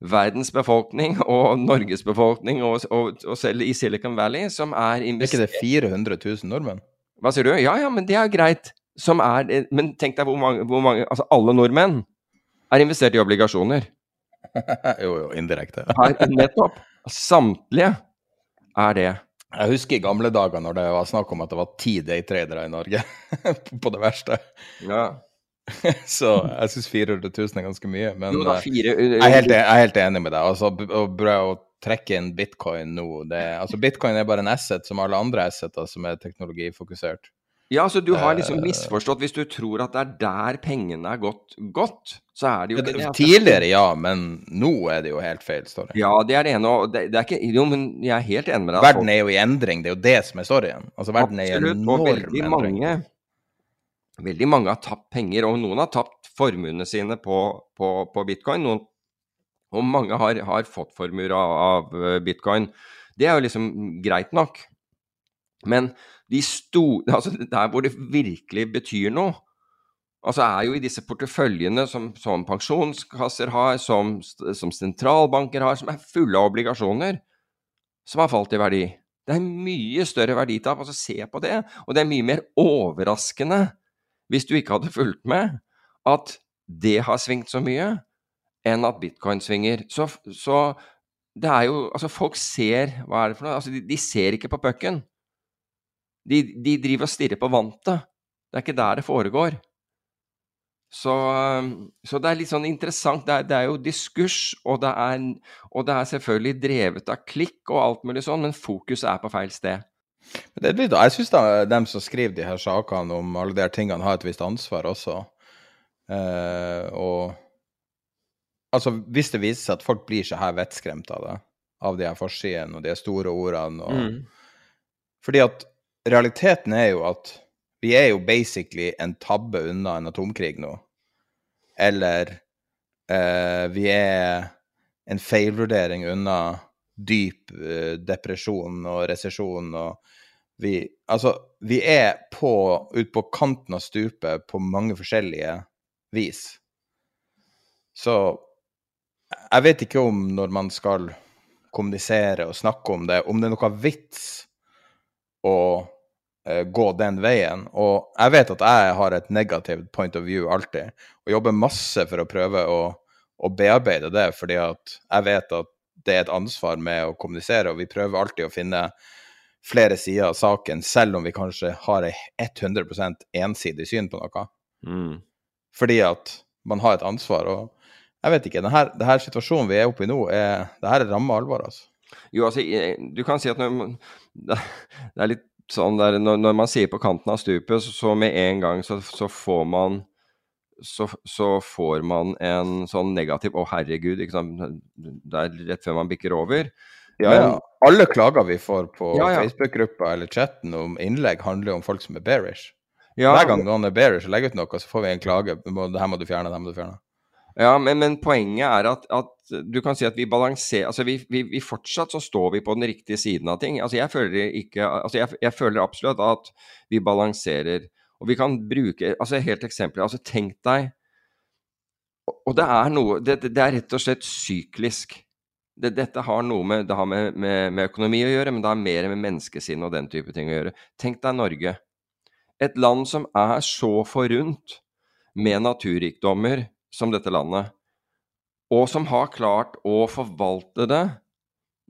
verdens befolkning og Norges befolkning og, og, og selv i Silicon Valley som er investert Er ikke det 400 000 nordmenn? Hva sier du? Ja, ja, men det er greit. Som er, men tenk deg hvor mange, hvor mange Altså alle nordmenn er investert i obligasjoner. jo, jo, indirekte. Her, nettopp. Samtlige er det. Jeg husker i gamle dager når det var snakk om at det var ti daytradere i Norge, på det verste. Ja. Så jeg syns 400 000 er ganske mye. Men Jo da, eh, fire, jeg, er helt, jeg er helt enig med deg. Altså, å å trekke inn bitcoin nå det, altså Bitcoin er bare en asset som alle andre asseter som er teknologifokusert. Ja, så du har liksom Eh. misforstått hvis du tror at det er der pengene er gått godt, så er det jo ikke det. Tidligere, ja, men nå er det jo helt feil story. Ja, det er det ene, og det, det er ikke Jo, men jeg er helt enig med deg. Verden er jo i endring, det er jo det som er storyen. Altså, verden er i Absolutt, enorm og veldig endring. mange Veldig mange har tapt penger, og noen har tapt formuene sine på, på, på bitcoin. Noen, og mange har, har fått formuer av, av eh, bitcoin. Det er jo liksom greit nok. Men de sto, altså der hvor det virkelig betyr noe, altså er jo i disse porteføljene som, som pensjonskasser har, som, som sentralbanker har, som er fulle av obligasjoner, som har falt i verdi. Det er mye større verditap. altså Se på det. Og det er mye mer overraskende, hvis du ikke hadde fulgt med, at det har svingt så mye, enn at bitcoin svinger. Så, så det er jo Altså, folk ser Hva er det for noe? Altså, de, de ser ikke på pucken. De, de driver og stirrer på vantet. Det er ikke der det foregår. Så, så det er litt sånn interessant. Det er, det er jo diskurs, og det er, og det er selvfølgelig drevet av klikk og alt mulig sånn, men fokuset er på feil sted. Det jeg syns dem som skriver de her sakene om alle de her tingene, har et visst ansvar også. Eh, og altså, hvis det viser seg at folk blir så her vettskremt av det, av de her forsidene og de store ordene og Mm. Fordi at realiteten er jo at vi er jo basically en tabbe unna en atomkrig nå. Eller eh, vi er en feilvurdering unna dyp eh, depresjon og resesjon og vi Altså, vi er på, ut på kanten av stupet på mange forskjellige vis. Så jeg vet ikke om når man skal kommunisere og snakke om det, om det er noe vits å eh, gå den veien. Og jeg vet at jeg har et negativt point of view alltid, og jobber masse for å prøve å, å bearbeide det, fordi at jeg vet at det er et ansvar med å kommunisere, og vi prøver alltid å finne flere sider av saken, selv om vi kanskje har et 100% ensidig syn på noe. Mm. Fordi at man har et ansvar. og jeg vet ikke, denne, denne situasjonen vi er oppe i nå, er, det her er ramme alvor. altså. Jo, altså, du kan si at når det er litt sånn der når, når man sier på kanten av stupet, så, så med en gang så, så får man så, så får man en sånn negativ 'Å, herregud', ikke sant. Det er rett før man bikker over. Ja, ja. Alle klager vi får på Ja, ja. Facebook-gruppa eller chatten om innlegg, handler om folk som er bearish. Ja, Hver gang noen er bearish og legger ut noe, så får vi en klage. Det her må du fjerne, det her må du fjerne. Ja, men, men poenget er at, at du kan si at vi balanserer Altså vi, vi, vi fortsatt så står vi på den riktige siden av ting. Altså jeg føler ikke Altså jeg, jeg føler absolutt at vi balanserer. Og vi kan bruke Altså helt eksempler. Altså tenk deg og det er noe Det, det er rett og slett syklisk. Det, dette har noe med, det har med, med, med økonomi å gjøre, men det har mer med menneskesinn og den type ting å gjøre. Tenk deg Norge. Et land som er så forunt med naturrikdommer som dette landet, og som har klart å forvalte det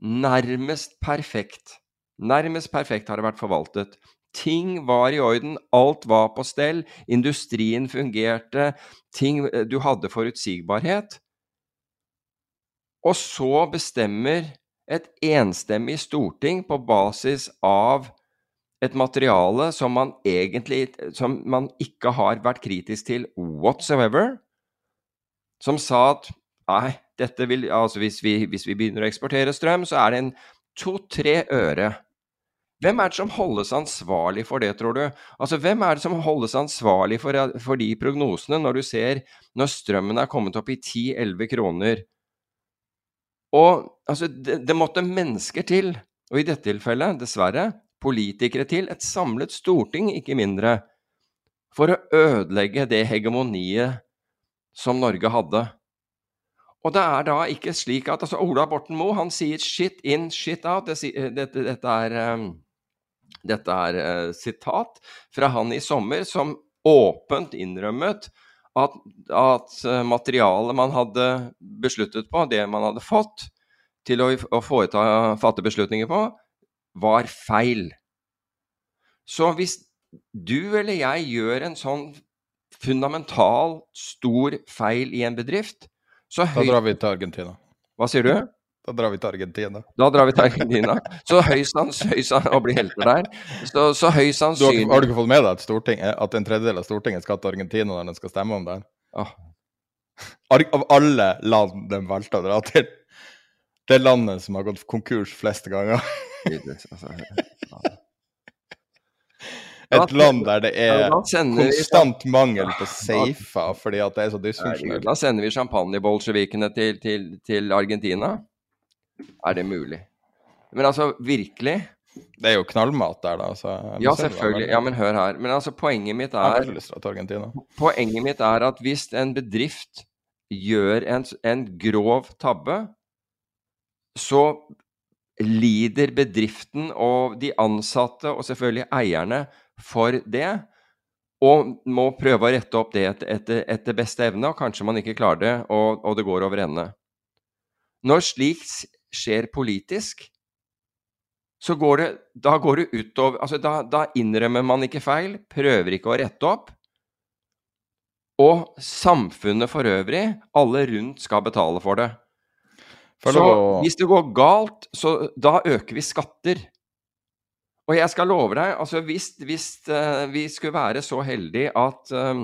nærmest perfekt. Nærmest perfekt har det vært forvaltet. Ting var i orden, alt var på stell, industrien fungerte, ting Du hadde forutsigbarhet. Og så bestemmer et enstemmig storting på basis av et materiale som man egentlig Som man ikke har vært kritisk til whatsoever, som sa at nei, dette vil Altså hvis vi, hvis vi begynner å eksportere strøm, så er det en to-tre øre. Hvem er det som holdes ansvarlig for det, tror du? Altså, Hvem er det som holdes ansvarlig for, for de prognosene, når du ser når strømmen er kommet opp i 10-11 kroner? Og altså, det, det måtte mennesker til, og i dette tilfellet, dessverre, politikere til, et samlet storting, ikke mindre, for å ødelegge det hegemoniet som Norge hadde. Og det er da ikke slik at altså Ola Borten Moe han sier 'shit in, shit out'. Det, dette, dette er, um, dette er eh, sitat fra han i sommer, som åpent innrømmet at, at eh, materialet man hadde besluttet på, det man hadde fått til å, å foreta, fatte beslutninger på, var feil. Så hvis du eller jeg gjør en sånn fundamental, stor feil i en bedrift, så høy... Da drar vi til Argentina. Hva sier du? Da drar vi til Argentina. Da drar vi til Argentina. Så høyst sannsynlig Og blir helter der. Så, så høyst sannsynlig har, har du ikke fått med deg at, at en tredjedel av Stortinget skal til Argentina når den skal stemme om det? her? Åh, av alle land de valgte å dra til. Det landet som har gått konkurs flest ganger. Et land der det er konstant mangel på safer fordi at det er så dysfunksjonelt. Da sender vi champagnebolsjevikene til, til, til Argentina. Er det mulig? Men altså, virkelig Det er jo knallmat der, da. Så Ja, selvfølgelig. Ja, men hør her. Men altså, poenget mitt er. Poenget mitt er at hvis en bedrift gjør en, en grov tabbe, så lider bedriften og de ansatte og selvfølgelig eierne for det, og må prøve å rette opp det etter, etter, beste evne, og kanskje man ikke klarer det, og, og det går over ende. Når slikt skjer politisk, så går det, da går det utover altså da, da innrømmer man ikke feil, prøver ikke å rette opp, og samfunnet for øvrig, alle rundt, skal betale for det. For Så hvis det går galt, så da øker vi skatter. Og jeg skal love deg, altså hvis, hvis eh, vi skulle være så heldige at eh,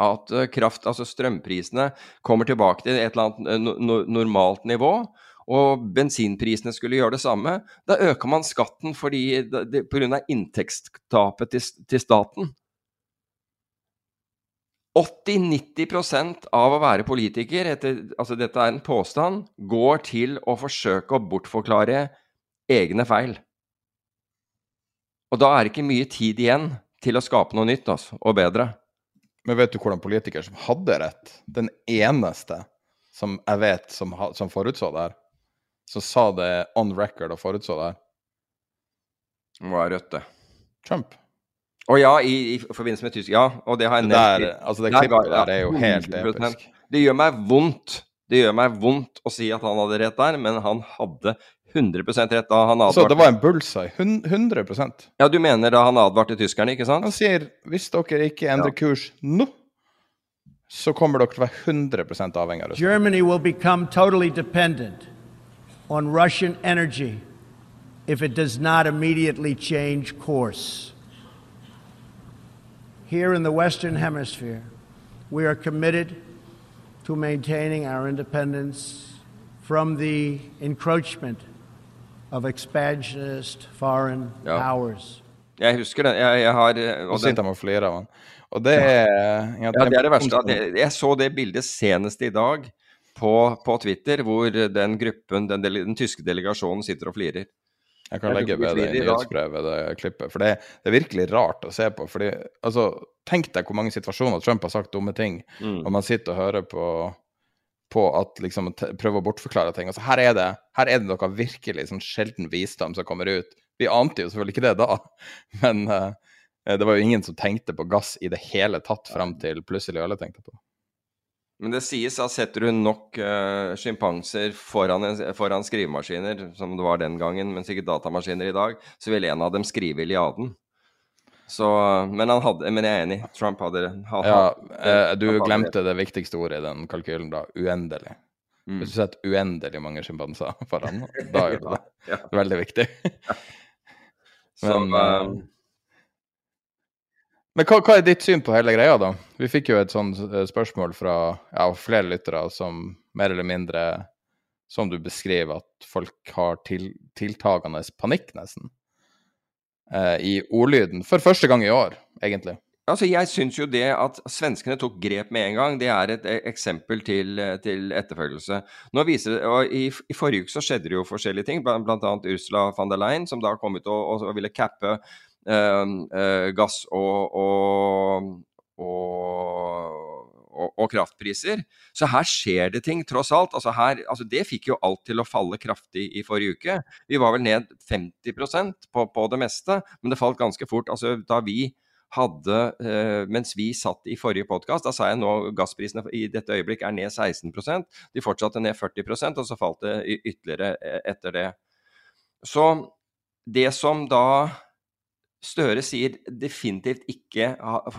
at eh, kraft, altså strømprisene, kommer tilbake til et eller annet no, no, normalt nivå, og bensinprisene skulle gjøre det samme, da øker man skatten fordi det, det, pga. inntektstapet til, til staten. 80-90% av å være politiker, etter, altså dette er en påstand, går til å forsøke å bortforklare egne feil. Og da er det ikke mye tid igjen til å skape noe nytt altså, og bedre. Men vet du hvordan politiker som hadde rett? Den eneste som jeg vet som, som forutså det her, som sa det on record og forutså det her. Hva er rødt, det? Trump. Å ja, i, i forbindelse med tysk Ja, og det har jeg nevnt. der, altså det klippet der er jo helt episk. Det gjør meg vondt. Det gjør meg vondt å si at han hadde rett der, men han hadde 100 rett da han Så det var en bullseye. Hun- 100 Ja, du mener da han advarte tyskerne, ikke sant? Han sier hvis dere ikke endrer kurs nå, så kommer dere til å være 100 avhengig av Russland. Germany will become totally dependent on Russian energy if it does not immediately change course. Here in the Western Hemisphere, we are committed to maintaining our independence from the encroachment of expansionist foreign Ja. powers. Jeg husker det. Jeg, jeg har Og og så sitter den, og flirer av han. Og det er ja, det er det verste. At jeg, jeg så det bildet senest i dag på, på Twitter, hvor den gruppen, den, dele, den tyske delegasjonen, sitter og flirer. Jeg kan legge ved det i nyhetsbrevet, det klippet. For det, det er virkelig rart å se på. Fordi, altså, tenk deg hvor mange situasjoner Trump har sagt dumme ting, Mm. og man sitter og hører på, på at liksom prøve å bortforklare ting. Altså, her er det her er det noe virkelig sånn sjelden visdom som kommer ut. Vi ante jo selvfølgelig ikke det da, men uh, det var jo ingen som tenkte på gass i det hele tatt fram til plutselig alle tenkte på det. Men det sies at setter du nok uh, sjimpanser foran, foran skrivemaskiner, som det var den gangen, men sikkert datamaskiner i dag, så vil en av dem skrive Iliaden. Så, men, han hadde, men jeg er enig. Trump hadde, hatt Ja, eh, du glemte det viktigste ordet i den kalkylen, da. Uendelig. Mm. Hvis du setter uendelig mange sjimpanser foran, da gjør du det. Ja. Veldig viktig. Men, eh, eh, Men hva, hva er ditt syn på hele greia, da? Vi fikk jo et sånt eh, spørsmål fra ja, flere lyttere som mer eller mindre, som du beskriver, at folk har til, tiltagende panikk, nesten. Eh, I ordlyden. For første gang i år, egentlig. Altså, Jeg syns jo det at svenskene tok grep med en gang, det er et eh, eksempel til, eh, til etterfølgelse. Nå viser og i, I forrige uke så skjedde det jo forskjellige ting, annet Ursula von der Leyen, som da kom ut og, og ville cappe eh, eh, gass og, og, og, og, kraftpriser. Så her skjer det ting, tross alt. Altså her, altså det fikk jo alt til å falle kraftig i forrige uke. Vi var vel ned 50% på, på det meste, men det falt ganske fort. Altså da vi hadde, eh, mens vi satt i forrige podkast, da sa jeg nå gassprisene i dette øyeblikk er ned 16% De fortsatte ned 40% og så falt det ytterligere eh, etter det. Så det som da Støre sier definitivt ikke,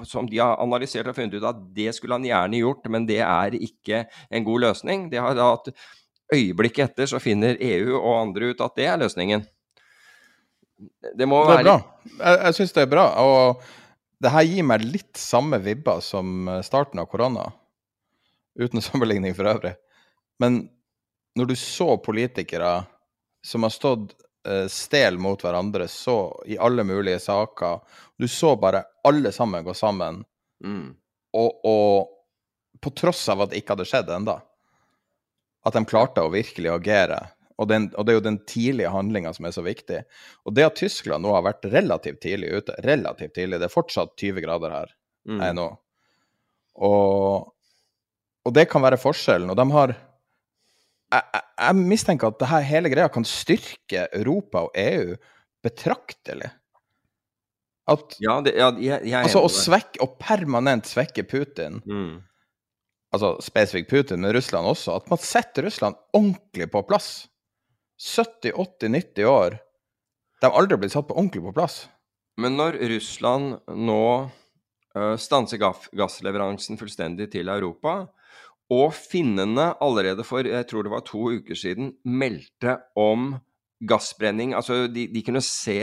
som de har analysert og funnet ut at det skulle han gjerne gjort, men det er ikke en god løsning. Det har da at øyeblikket etter så finner EU og andre ut at det er løsningen. Det må Det er være bra. Jeg, jeg syns det er bra. Og det her gir meg litt samme vibber som eh, starten av korona. Uten sammenligning for øvrig. Men når du så politikere som har stått eh, stel mot hverandre så i alle mulige saker Du så bare alle sammen gå sammen, mm. og, og på tross av at det ikke hadde skjedd enda At de klarte å virkelig agere. Og, den, og det er jo den tidlige handlinga som er så viktig. Og det at Tyskland nå har vært relativt tidlig ute, relativt tidlig, det er fortsatt 20 grader her Mm. jeg er nå, og, og det kan være forskjellen. Og de har jeg, jeg, mistenker at det her hele greia kan styrke Europa og EU betraktelig. At Ja, det, ja jeg, jeg Altså å svekke, og permanent svekke Putin, Mm. altså spesifikt Putin, men Russland også, at man setter Russland ordentlig på plass. 70-80-90 år. De har aldri blitt satt på ordentlig på plass. Men når Russland nå uh, stanser gassleveransen fullstendig til Europa, og finnene allerede for jeg tror det var to uker siden meldte om gassbrenning Altså, de, de kunne se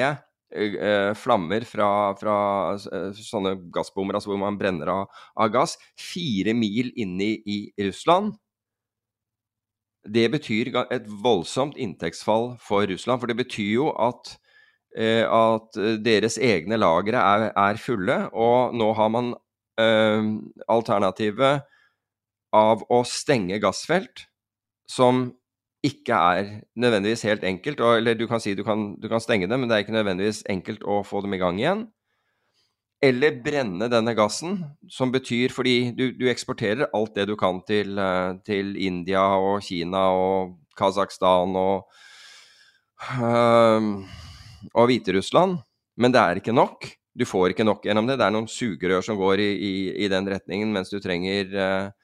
øh, flammer fra, fra øh, sånne gassbommer, altså hvor man brenner av, av gass, fire mil inne i, i Russland. Det betyr et voldsomt inntektsfall for Russland, for det betyr jo at eh, at eh, deres egne lagre er, er fulle, og nå har man eh, alternativet av å stenge gassfelt, som ikke er nødvendigvis helt enkelt. Og, eller du kan si du kan, du kan stenge dem, men det er ikke nødvendigvis enkelt å få dem i gang igjen. Eller brenne denne gassen, som betyr fordi du, du eksporterer alt det du kan til, eh, til India og Kina og Kasakhstan og øh, og Hviterussland, men det er ikke nok. Du får ikke nok gjennom det. Det er noen sugerør som går i, i, i den retningen, mens du trenger uh,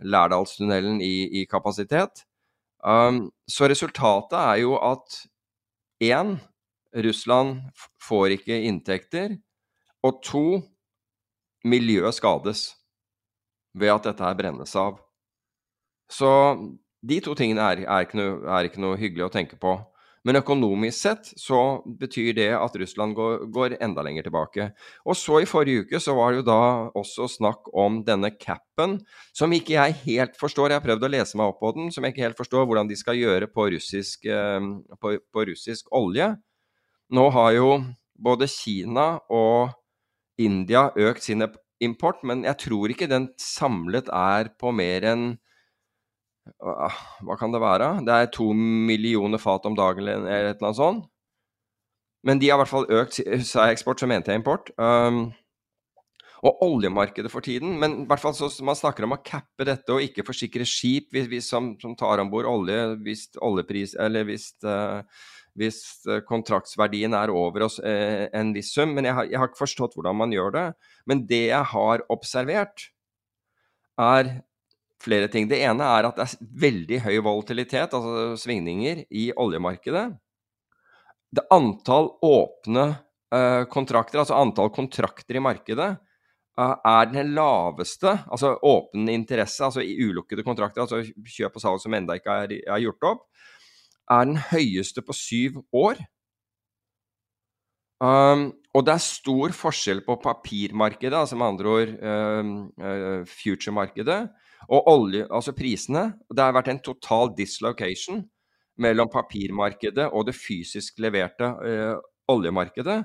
Lærdalstunnelen i, i kapasitet. Um, så resultatet er jo at én Russland får ikke inntekter, og to miljøet skades ved at dette her brennes av. Så de to tingene er, er, ikke noe, er ikke noe hyggelig å tenke på. Men økonomisk sett så betyr det at Russland går, går, enda lenger tilbake. Og så i forrige uke så var det jo da også snakk om denne capen, som ikke jeg helt forstår. Jeg har prøvd å lese meg opp på den, som jeg ikke helt forstår hvordan de skal gjøre på russisk, eh, på, på russisk olje. Nå har jo både Kina og India økt sin import, men jeg tror ikke den samlet er på mer enn hva kan det være? Det er to millioner fat om dagen eller et eller annet sånt. Men de har i hvert fall økt Sa jeg eksport, så mente jeg import. Um, og oljemarkedet for tiden Men i hvert fall så man snakker om å cappe dette og ikke forsikre skip hvis, hvis, som, som, tar om bord olje hvis oljepris Eller hvis, uh, hvis uh, kontraktsverdien er over oss uh, en viss sum. Men jeg har, jeg har ikke forstått hvordan man gjør det. Men det jeg har observert, er flere ting. Det ene er at det er veldig høy volatilitet, altså svingninger, i oljemarkedet. Det antall åpne uh, kontrakter, altså antall kontrakter i markedet, uh, er den laveste, altså åpen interesse, altså i ulukkede kontrakter, altså kjøp og salg som ennå ikke er, er, gjort opp, er den høyeste på syv år. Um, og det er stor forskjell på papirmarkedet, altså med andre ord um, uh, future-markedet, og olje, altså prisene Det har vært en total dislocation mellom papirmarkedet og det fysisk leverte eh, oljemarkedet.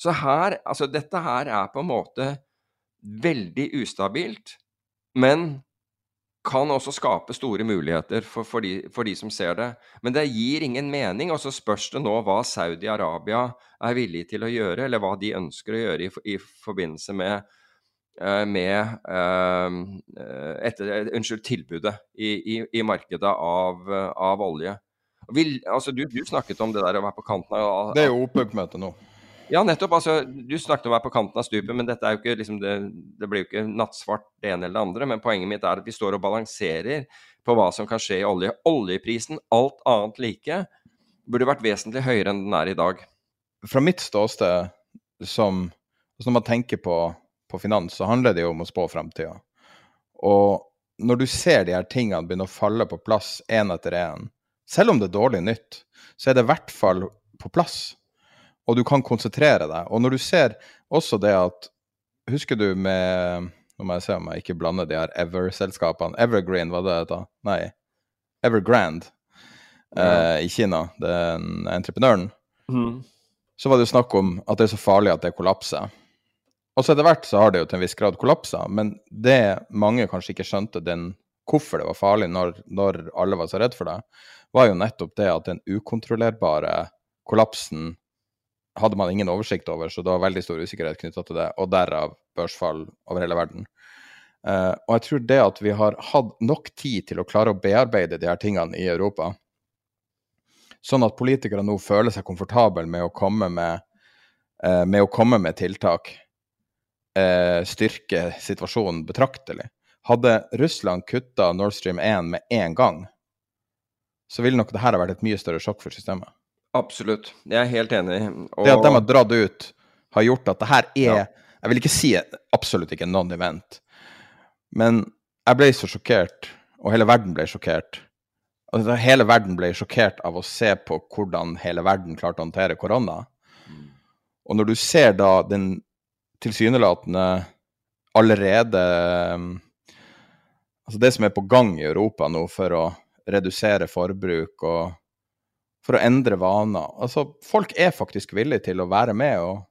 Så her, altså dette her er på en måte veldig ustabilt, men kan også skape store muligheter for, for, de, for, de, som ser det. Men det gir ingen mening. Og så spørs det nå hva Saudi-Arabia er villig til å gjøre, eller hva de ønsker å gjøre i, i forbindelse med med eh, etter, unnskyld, tilbudet i, i, i markedet av, av olje. Vi, altså, du, du, snakket om det der å være på kanten av, av Det er jo OPEC-møte nå. Ja, nettopp. altså, Du snakket om å være på kanten av stupet, men dette er jo ikke, liksom, det, det blir jo ikke nattsvart det ene eller det andre. Men poenget mitt er at vi står og balanserer på hva som kan skje i olje. Oljeprisen, alt annet like, burde vært vesentlig høyere enn den er i dag. Fra mitt ståsted, som altså Når man tenker på på finans, så handler det jo om å spå framtida. Og når du ser de her tingene begynne å falle på plass én etter én, selv om det er dårlig nytt, så er det i hvert fall på plass. Og du kan konsentrere deg. Og når du ser også det at Husker du med Nå må jeg se om jeg ikke blander de her Ever-selskapene. Evergreen, var det det? Nei. Evergrand ja. eh, i Kina, den entreprenøren. Mm. Så var det jo snakk om at det er så farlig at det kollapser. Og så etter hvert så har det jo til en viss grad kollapsa, men det mange kanskje ikke skjønte den, hvorfor det var farlig når, når alle var så redd for det, var jo nettopp det at den ukontrollerbare kollapsen hadde man ingen oversikt over, så det var veldig stor usikkerhet knytta til det, og derav børsfall over hele verden. Uh, og jeg tror det at vi har hatt nok tid til å klare å bearbeide de her tingene i Europa, sånn at politikere nå føler seg komfortable med å komme med, uh, med, å komme med tiltak, eh, styrke situasjonen betraktelig. Hadde Russland kutta Nord Stream 1 med én gang, så ville nok det her ha vært et mye større sjokk for systemet. Absolutt, jeg er helt enig. Og... Det at de har dratt ut, har gjort at det her er ja. Jeg vil ikke si absolutt ikke non-event, men jeg ble så sjokkert, og hele verden ble sjokkert. Og hele verden ble sjokkert av å se på hvordan hele verden klarte å håndtere korona. Mm. Og når du ser da den tilsynelatende allerede Altså det som er på gang i Europa nå for å redusere forbruk og for å endre vaner. Altså, folk er faktisk villige til å være med og,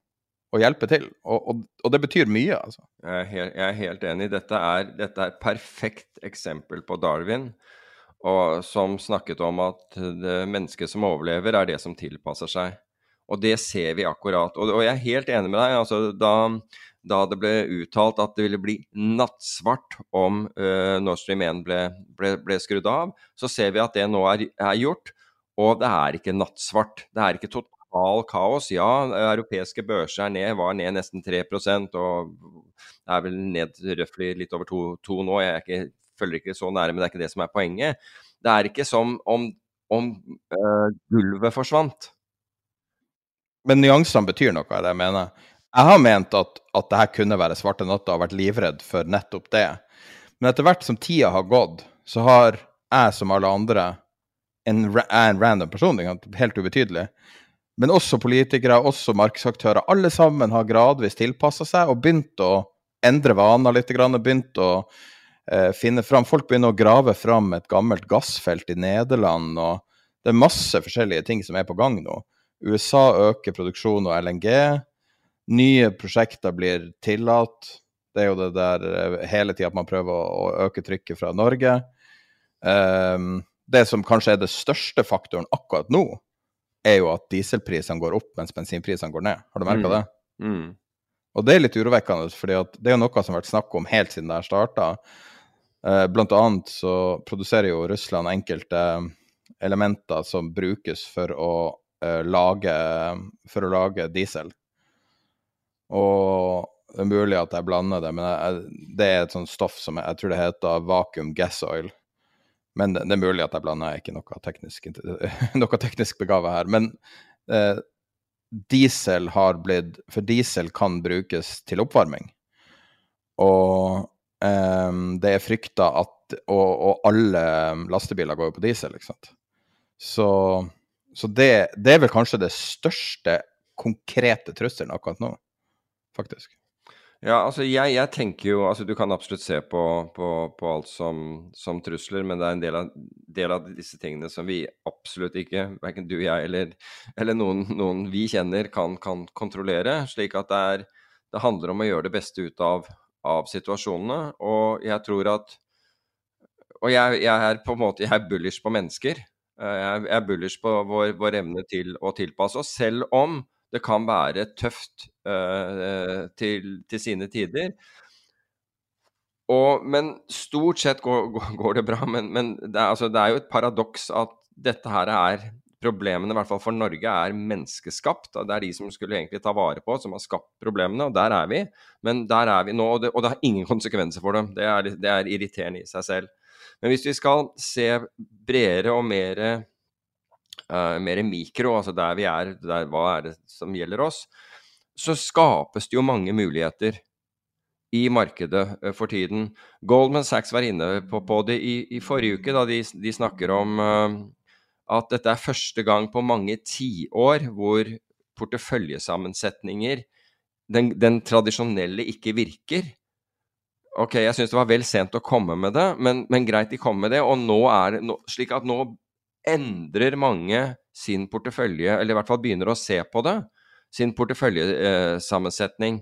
og hjelpe til, og, og, og, det betyr mye, altså. Jeg er helt, jeg er helt enig. Dette er et perfekt eksempel på Darwin, og som snakket om at det mennesket som overlever, er det som tilpasser seg. Og det ser vi akkurat. Og, og jeg er helt enig med deg. altså da, da, det ble uttalt at det ville bli nattsvart om uh, Nord Stream 1 ble, ble, ble, skrudd av, så ser vi at det nå er, er, gjort. Og det er ikke nattsvart. Det er ikke total kaos. Ja, europeiske børser er ned, var ned nesten 3% og det er vel ned røftlig litt over 2 nå. Jeg ikke, følger ikke så nære, men det er ikke det som er poenget. Det er ikke som om, om uh, gulvet forsvant. Men nyansene betyr noe, er det jeg mener. Jeg har ment at, at det her kunne være svarte natta og vært livredd for nettopp det. Men etter hvert som tida har gått, så har jeg som alle andre en, en random person, helt ubetydelig. Men også politikere, også markedsaktører. Alle sammen har gradvis tilpassa seg og begynt å endre vaner litt. Begynt å eh, finne fram Folk begynner å grave fram et gammelt gassfelt i Nederland. og Det er masse forskjellige ting som er på gang nå. USA øker produksjonen av LNG. Nye prosjekter blir tillatt. Det er jo det der eh, hele tida at man prøver å, øke trykket fra Norge. Um, det som kanskje er det største faktoren akkurat nå, er jo at dieselprisene går opp mens bensinprisene går ned. Har du merka mm. det? Mm. Og det er litt urovekkende, for det er jo noe som har vært snakk om helt siden det her starta. Eh, blant annet så produserer jo Russland enkelte elementer som brukes for å, eh, lage, for å lage diesel. Og det er mulig at jeg blander det, men jeg, det er et sånt stoff som jeg, jeg tror det heter vacuum gas oil. Men det, er mulig at jeg blander, jeg er ikke noe teknisk, noe teknisk begava her. Men eh, diesel har blitt For diesel kan brukes til oppvarming. Og eh, det er frykta at og, og, alle lastebiler går jo på diesel, ikke sant. Så, så det, det er vel kanskje det største konkrete trusselen akkurat nå, faktisk. Ja, altså jeg, jeg, tenker jo altså Du kan absolutt se på, på, på alt som, som, trusler, men det er en del av, del av, disse tingene som vi absolutt ikke, verken du, jeg eller, eller noen, noen, vi kjenner, kan, kan, kontrollere. Slik at det, er, det handler om å gjøre det beste ut av, av situasjonene. Og jeg tror at Og jeg, jeg, er på en måte jeg er bullish på mennesker. Eh, jeg, er bullish på vår, vår evne til å tilpasse oss, selv om det kan være tøft uh, til, til, sine tider. Og, men stort sett går, går det bra. Men, men det, er, altså, det, er, jo et paradoks at dette her er Problemene, i hvert fall for Norge, er menneskeskapt. Det er de som skulle egentlig ta vare på, som har skapt problemene. Og der er vi. Men der er vi nå, og det, og det har ingen konsekvenser for dem. Det er, det er irriterende i seg selv. Men hvis vi skal se bredere og mer uh, mer mikro, altså der vi er, der, hva er det som gjelder oss, så skapes det jo mange muligheter i markedet uh, for tiden. Goldman Sachs var inne på, på det i, i, forrige uke, da de, de snakker om uh, at dette er første gang på mange tiår hvor porteføljesammensetninger, den, den tradisjonelle, ikke virker. Ok, jeg syns det var vel sent å komme med det, men, men greit de kom med det. Og nå er det slik at nå endrer mange sin portefølje, eller i hvert fall begynner å se på det, sin porteføljesammensetning.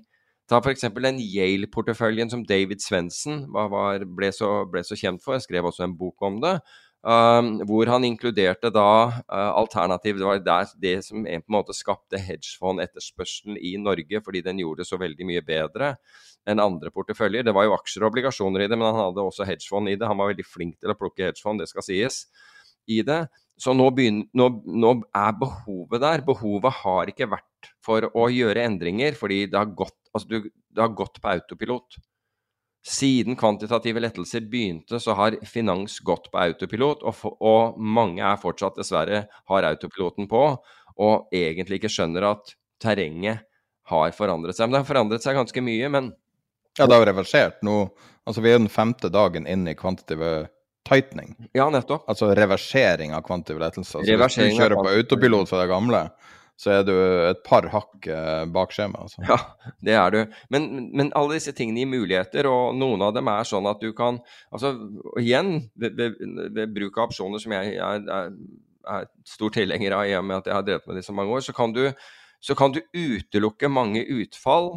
Ta f.eks. den Yale-porteføljen som David Svendsen ble, ble, så kjent for. Jeg skrev også en bok om det. Um, hvor han inkluderte da uh, alternativ Det var der, det som en på en måte skapte hedgefond-etterspørselen i Norge, fordi den gjorde det så veldig mye bedre enn andre porteføljer. Det var jo aksjer og obligasjoner i det, men han hadde også hedgefond i det. Han var veldig flink til å plukke hedgefond, det skal sies i det. Så nå, begynner, nå, nå, er behovet der. Behovet har ikke vært for å gjøre endringer, fordi det har gått, altså du, det har gått på autopilot. Siden kvantitative lettelser begynte, så har finans gått på autopilot, og, for, og mange er fortsatt dessverre har autopiloten på, og egentlig ikke skjønner at terrenget har forandret seg. Men det har forandret seg ganske mye, men Ja, det har reversert nå. Altså, vi er den femte dagen inn i kvantitative tightening. Ja, nettopp. Altså reversering av kvantitative lettelser. Altså, hvis du kjører på autopilot fra det gamle, så er du et par hakk eh, bak skjema. Altså. Ja, det er du. Men, men, alle disse tingene gir muligheter, og noen av dem er sånn at du kan Altså igjen, ved, ved, ved bruk av opsjoner som jeg er, er, er stor tilhenger av i og med at jeg har drevet med det så mange år, så kan, du, så kan du utelukke mange utfall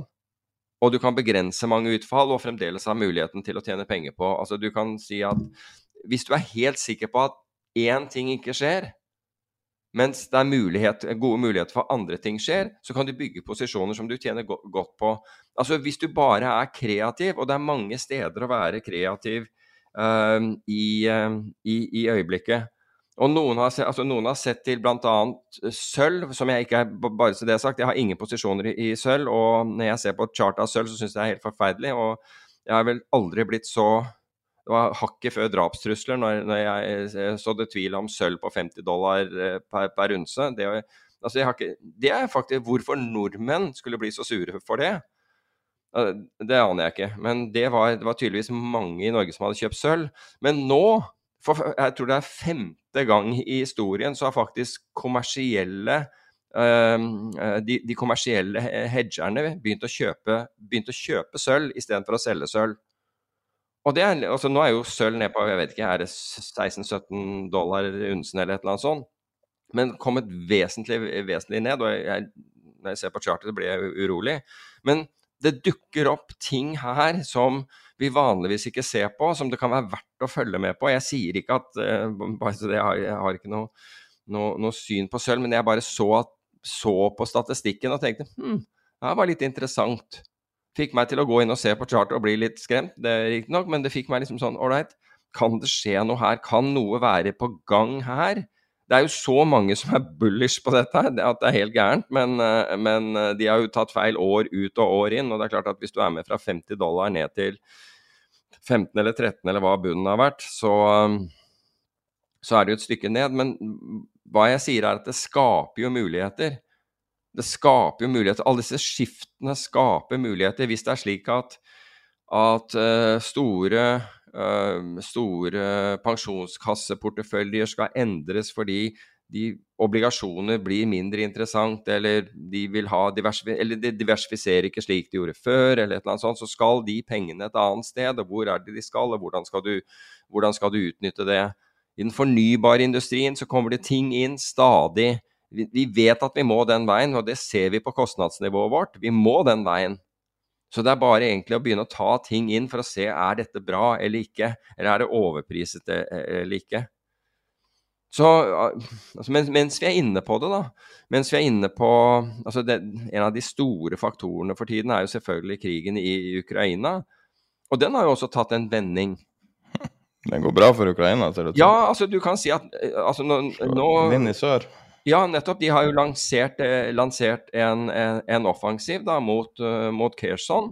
og du kan begrense mange utfall og fremdeles ha muligheten til å tjene penger på. Altså Du kan si at hvis du er helt sikker på at én ting ikke skjer, mens det er mulighet, gode muligheter for andre ting skjer, så kan du bygge posisjoner som du tjener go godt på. Altså Hvis du bare er kreativ, og det er mange steder å være kreativ uh, i, uh, i, i, øyeblikket og noen har, altså noen har sett til bl.a. sølv, som jeg ikke er bare så det sagt, jeg har ingen posisjoner i, i sølv. Og når jeg ser på et chart av sølv, så syns jeg det er helt forferdelig. Og jeg har vel aldri blitt så det var hakket før drapstrusler når, når jeg sådde tvil om sølv på 50 dollar eh, per, per unse. Det, altså ikke, det, er faktisk hvorfor nordmenn skulle bli så sure for det. Det aner jeg ikke. Men det var, det var tydeligvis mange i Norge som hadde kjøpt sølv. Men nå, for jeg tror det er femte gang i historien så har faktisk kommersielle eh, de, de, kommersielle hedgerne begynt å kjøpe, begynt å kjøpe sølv istedenfor å selge sølv. Og det er, altså Nå er jo sølv ned på jeg vet ikke, er det 16-17 dollar unsen eller et eller annet sånt. Men kommet vesentlig, vesentlig ned. og jeg, Når jeg ser på chartet, blir jeg urolig. Men det dukker opp ting her som vi vanligvis ikke ser på, som det kan være verdt å følge med på. Jeg sier ikke at uh, bare så det, jeg har ikke noe, noe, noe, syn på sølv, men jeg bare så, så på statistikken og tenkte hm, det var litt interessant. Fikk meg til å gå inn og se på charter og bli litt skremt, det riktignok, men det fikk meg liksom sånn ålreit, kan det skje noe her? Kan noe være på gang her? Det er jo så mange som er bullish på dette at det er helt gærent. Men, eh, men, eh, de har jo tatt feil år ut og år inn. Og det er klart at hvis du er med fra 50 dollar ned til 15 eller 13 eller hva bunnen har vært, så, eh, så er det jo et stykke ned. Men hva jeg sier er at det skaper jo muligheter. Det skaper jo muligheter. Alle disse skiftene skaper muligheter. Hvis det er slik at, at uh, store Ehm, store pensjonskasseporteføljer skal endres fordi de obligasjoner blir mindre interessant, eller de vil ha eller de diversifiserer ikke slik de gjorde før, eller et eller annet sånt, så skal de pengene et annet sted. Og hvor er det de skal, og hvordan skal du, hvordan skal du utnytte det? I den fornybare industrien så kommer det ting inn stadig. Vi vet at vi må den veien, og det ser vi på kostnadsnivået vårt. Vi må den veien. Så det er bare egentlig å begynne å ta ting inn for å se er dette bra eller ikke, eller er det overpriset e, e, eller ikke. Så altså, mens, mens, vi er inne på det, da Mens vi er inne på altså det, En av de store faktorene for tiden er jo selvfølgelig krigen i Ukraina. Og den har jo også tatt en vending. Den går bra for Ukraina, ser det ut? Ja, altså du kan si at altså, nå, nå Vind i sør? Ja, nettopp. De har jo lansert, eh, lansert en, en, en, offensiv da, mot, uh, mot Kherson.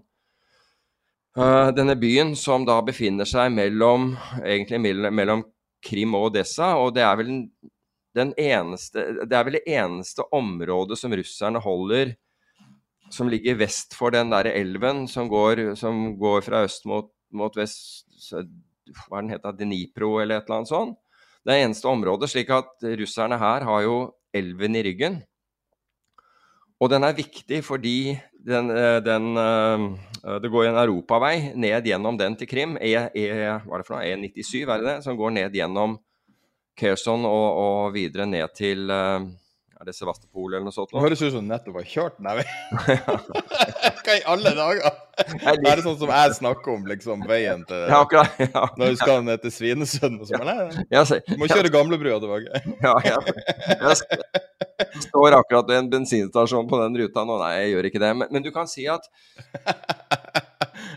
Uh, denne byen som da befinner seg mellom, egentlig mellom, Krim og Odessa. Og det er, vel den eneste, det er vel det eneste området som russerne holder som ligger vest for den der elven som går, som går fra øst mot, mot vest Hva er den heter? Dnipro eller et eller annet sånt. Det er eneste området, slik at russerne her har jo elven i ryggen. Og den er viktig fordi den, eh, den, eh, det går en europavei ned gjennom den til Krim. E, e, hva er det for noe? E97 er det det? Som går ned gjennom Kherson og, og videre ned til eh, er det Sevastopol eller noe sånt? Det høres ut som du nettopp har kjørt den. Hva i alle dager? Er Det sånn som jeg snakker om, liksom, veien til ja, akkurat, ja. Når du skal ned til Svinesund og sånn. Du må kjøre gamlebrua tilbake. ja, ja. Jeg står akkurat ved en bensinstasjon på den ruta nå. Nei, jeg gjør ikke det. Men, men du kan si at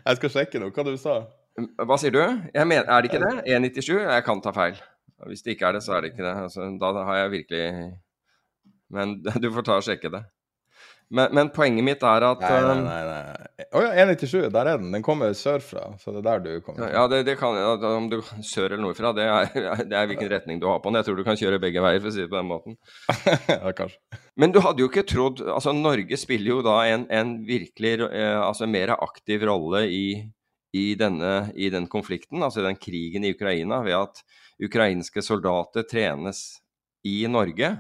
Jeg skal sjekke noe. Hva du sa Hva sier du? Mener, er det ikke det? 1,97? Jeg kan ta feil. Hvis det ikke er det, så er det ikke det. Altså, da har jeg virkelig men du får ta og sjekke det. Men, men poenget mitt er at Nei, nei, um, nei. nei. Å oh, ja, 197, der er den. Den kommer sørfra. Så det er der du kommer fra. Ja, det, det kan, Om du sør eller nordfra, det er, det er hvilken retning du har på den. Jeg tror du kan kjøre begge veier, for å si det på den måten. ja, kanskje. Men du hadde jo ikke trodd Altså, Norge spiller jo da en, en virkelig eh, altså mer aktiv rolle i, i, denne, i den konflikten, altså den krigen i Ukraina, ved at ukrainske soldater trenes i Norge.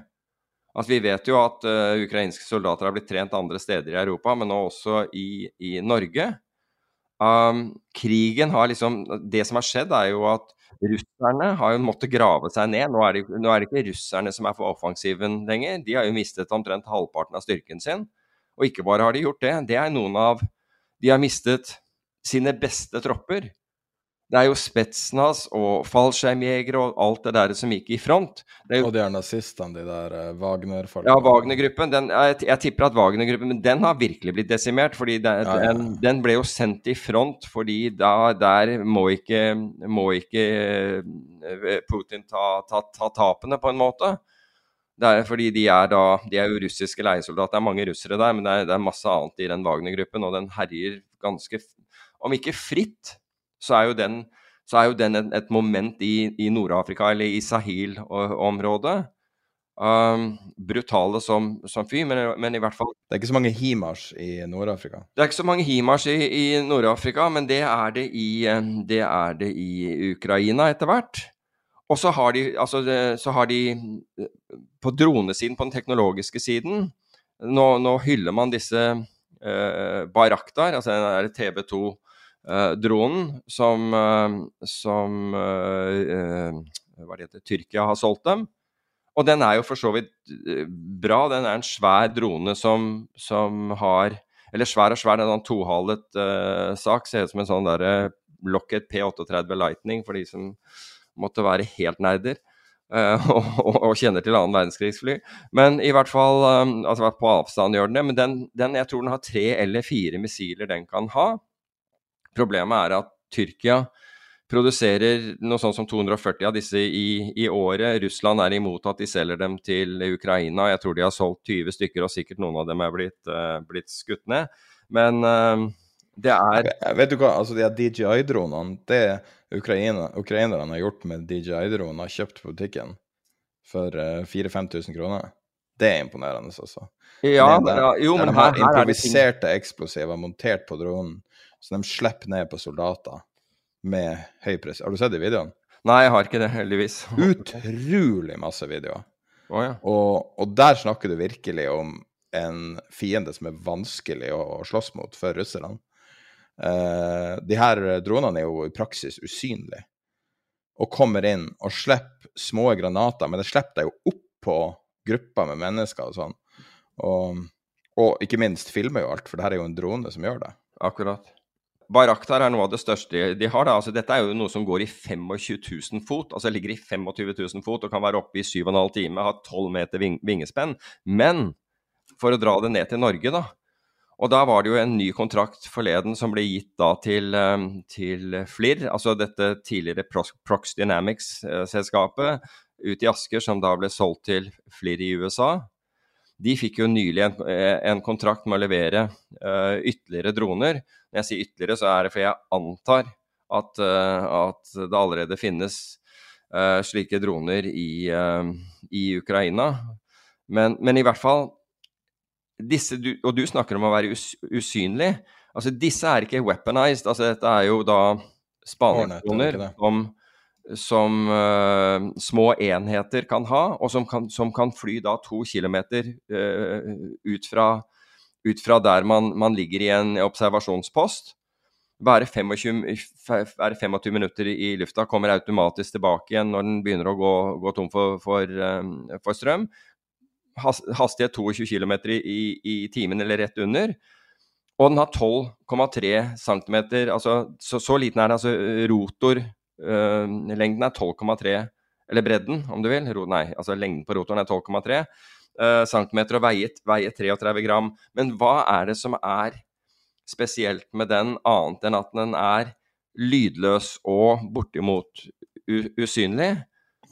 Altså, vi vet jo at uh, ukrainske soldater har blitt trent andre steder i Europa, men nå også i, i Norge. Um, krigen har liksom Det som har skjedd, er jo at russerne har jo måttet grave seg ned. Nå er, det, nå er det ikke russerne som er for offensiven lenger. De har jo mistet omtrent halvparten av styrken sin. Og ikke bare har de gjort det, det er noen av De har mistet sine beste tropper. Det er jo Spetsnaz og fallskjermjegere og alt det der som gikk i front. Jo... Og de er nazistene, de der eh, Wagner-folkene? Ja, Wagner-gruppen. Jeg, jeg, tipper at Wagner-gruppen Men den har virkelig blitt desimert. fordi den, ja, ja. Den, den, ble jo sendt i front, fordi da, der må ikke, må ikke uh, Putin ta, ta, ta, tapene, på en måte. Det er fordi de er da De er jo russiske leiesoldater. Det er mange russere der, men det er, det er masse annet i den Wagner-gruppen, og den herjer ganske Om ikke fritt så er jo den, er jo den et, et, moment i, i Nord-Afrika, eller i Sahil-området. Um, brutale som, som fy, men, men, i hvert fall Det er ikke så mange HIMARS i Nord-Afrika? Det er ikke så mange HIMARS i, i Nord-Afrika, men det er det i, det er det i Ukraina etter hvert. Og så har de, altså, så har de på dronesiden, på den teknologiske siden Nå, nå hyller man disse uh, Bayraktar, altså den TB2-dronen, uh, som, uh, som hva det heter, Tyrkia har solgt dem. Og den er jo for så vidt bra. Den er en svær drone som, som har Eller svær og svær, det er en tohalet uh, sak. Ser ut som en sånn derre Lockheed P38 Lightning for de som måtte være helt nerder. Uh, og, og, og, kjenner til annen verdenskrigsfly. Men i hvert fall um, altså på avstand gjør den det. Men den, den, jeg tror den har tre eller fire missiler den kan ha. Problemet er at Tyrkia produserer noe sånt som 240 av disse i, i, året. Russland er imot at de selger dem til Ukraina. Jeg tror de har solgt 20 stykker, og sikkert noen av dem er blitt, uh, blitt skutt ned. Men uh, det er Vet du hva, altså de DJI-dronene, det Ukraina, ukrainerne har gjort med DJI-droner kjøpt på butikken for uh, eh, 4000-5000 kroner, det er imponerende, altså. Ja, men, ja, jo, men de har improviserte eksplosiver montert på dronen, så de slipper ned på soldater med høy press. Har du sett de videoene? Nei, jeg har ikke det, heldigvis. Utrolig masse videoer. Oh, ja. og, og, der snakker du virkelig om en fiende som er vanskelig å, å slåss mot for russerne. Uh, de her dronene er jo i praksis usynlige. Og kommer inn og slipper små granater, men det slipper deg jo opp på grupper med mennesker og sånn. Og, og, ikke minst filmer jo alt, for det her er jo en drone som gjør det. Akkurat. Bayraktar er noe av det største de har. da, altså Dette er jo noe som går i 25 000 fot. altså Ligger i 25 000 fot og kan være oppe i 7,5 timer, ha 12 meter ving vingespenn. Men for å dra det ned til Norge, da, og da var det jo en ny kontrakt forleden som ble gitt da til, eh, til FLIR, altså dette tidligere Prox Dynamics-selskapet ut i Asker, som da ble solgt til FLIR i USA. De fikk jo nylig en, eh, en kontrakt med å levere uh, ytterligere droner. Når jeg sier ytterligere, så er det fordi jeg antar at, uh, at det allerede finnes uh, slike droner i, i Ukraina. Men, men, i hvert fall disse, du, og du snakker om å være us, usynlig. Altså, disse er ikke weaponized. Altså, dette er jo da spaningsdroner som, som uh, små enheter kan ha, og som kan, som kan fly da to kilometer uh, ut, fra, ut, fra, der man, man, ligger i en observasjonspost. Være 25, være 25, minutter i lufta, kommer automatisk tilbake igjen når den begynner å gå, gå tom for, for, uh, for strøm hastighet 22 km i, i, timen, eller rett under. Og den har 12,3 cm, altså så, så, liten er den. Altså rotorlengden øh, er 12,3 eller bredden, om du vil. Nei, altså lengden på rotoren er 12,3 uh, cm og veiet, veier 33 gram. Men hva er det som er spesielt med den, annet enn at den er lydløs og bortimot usynlig?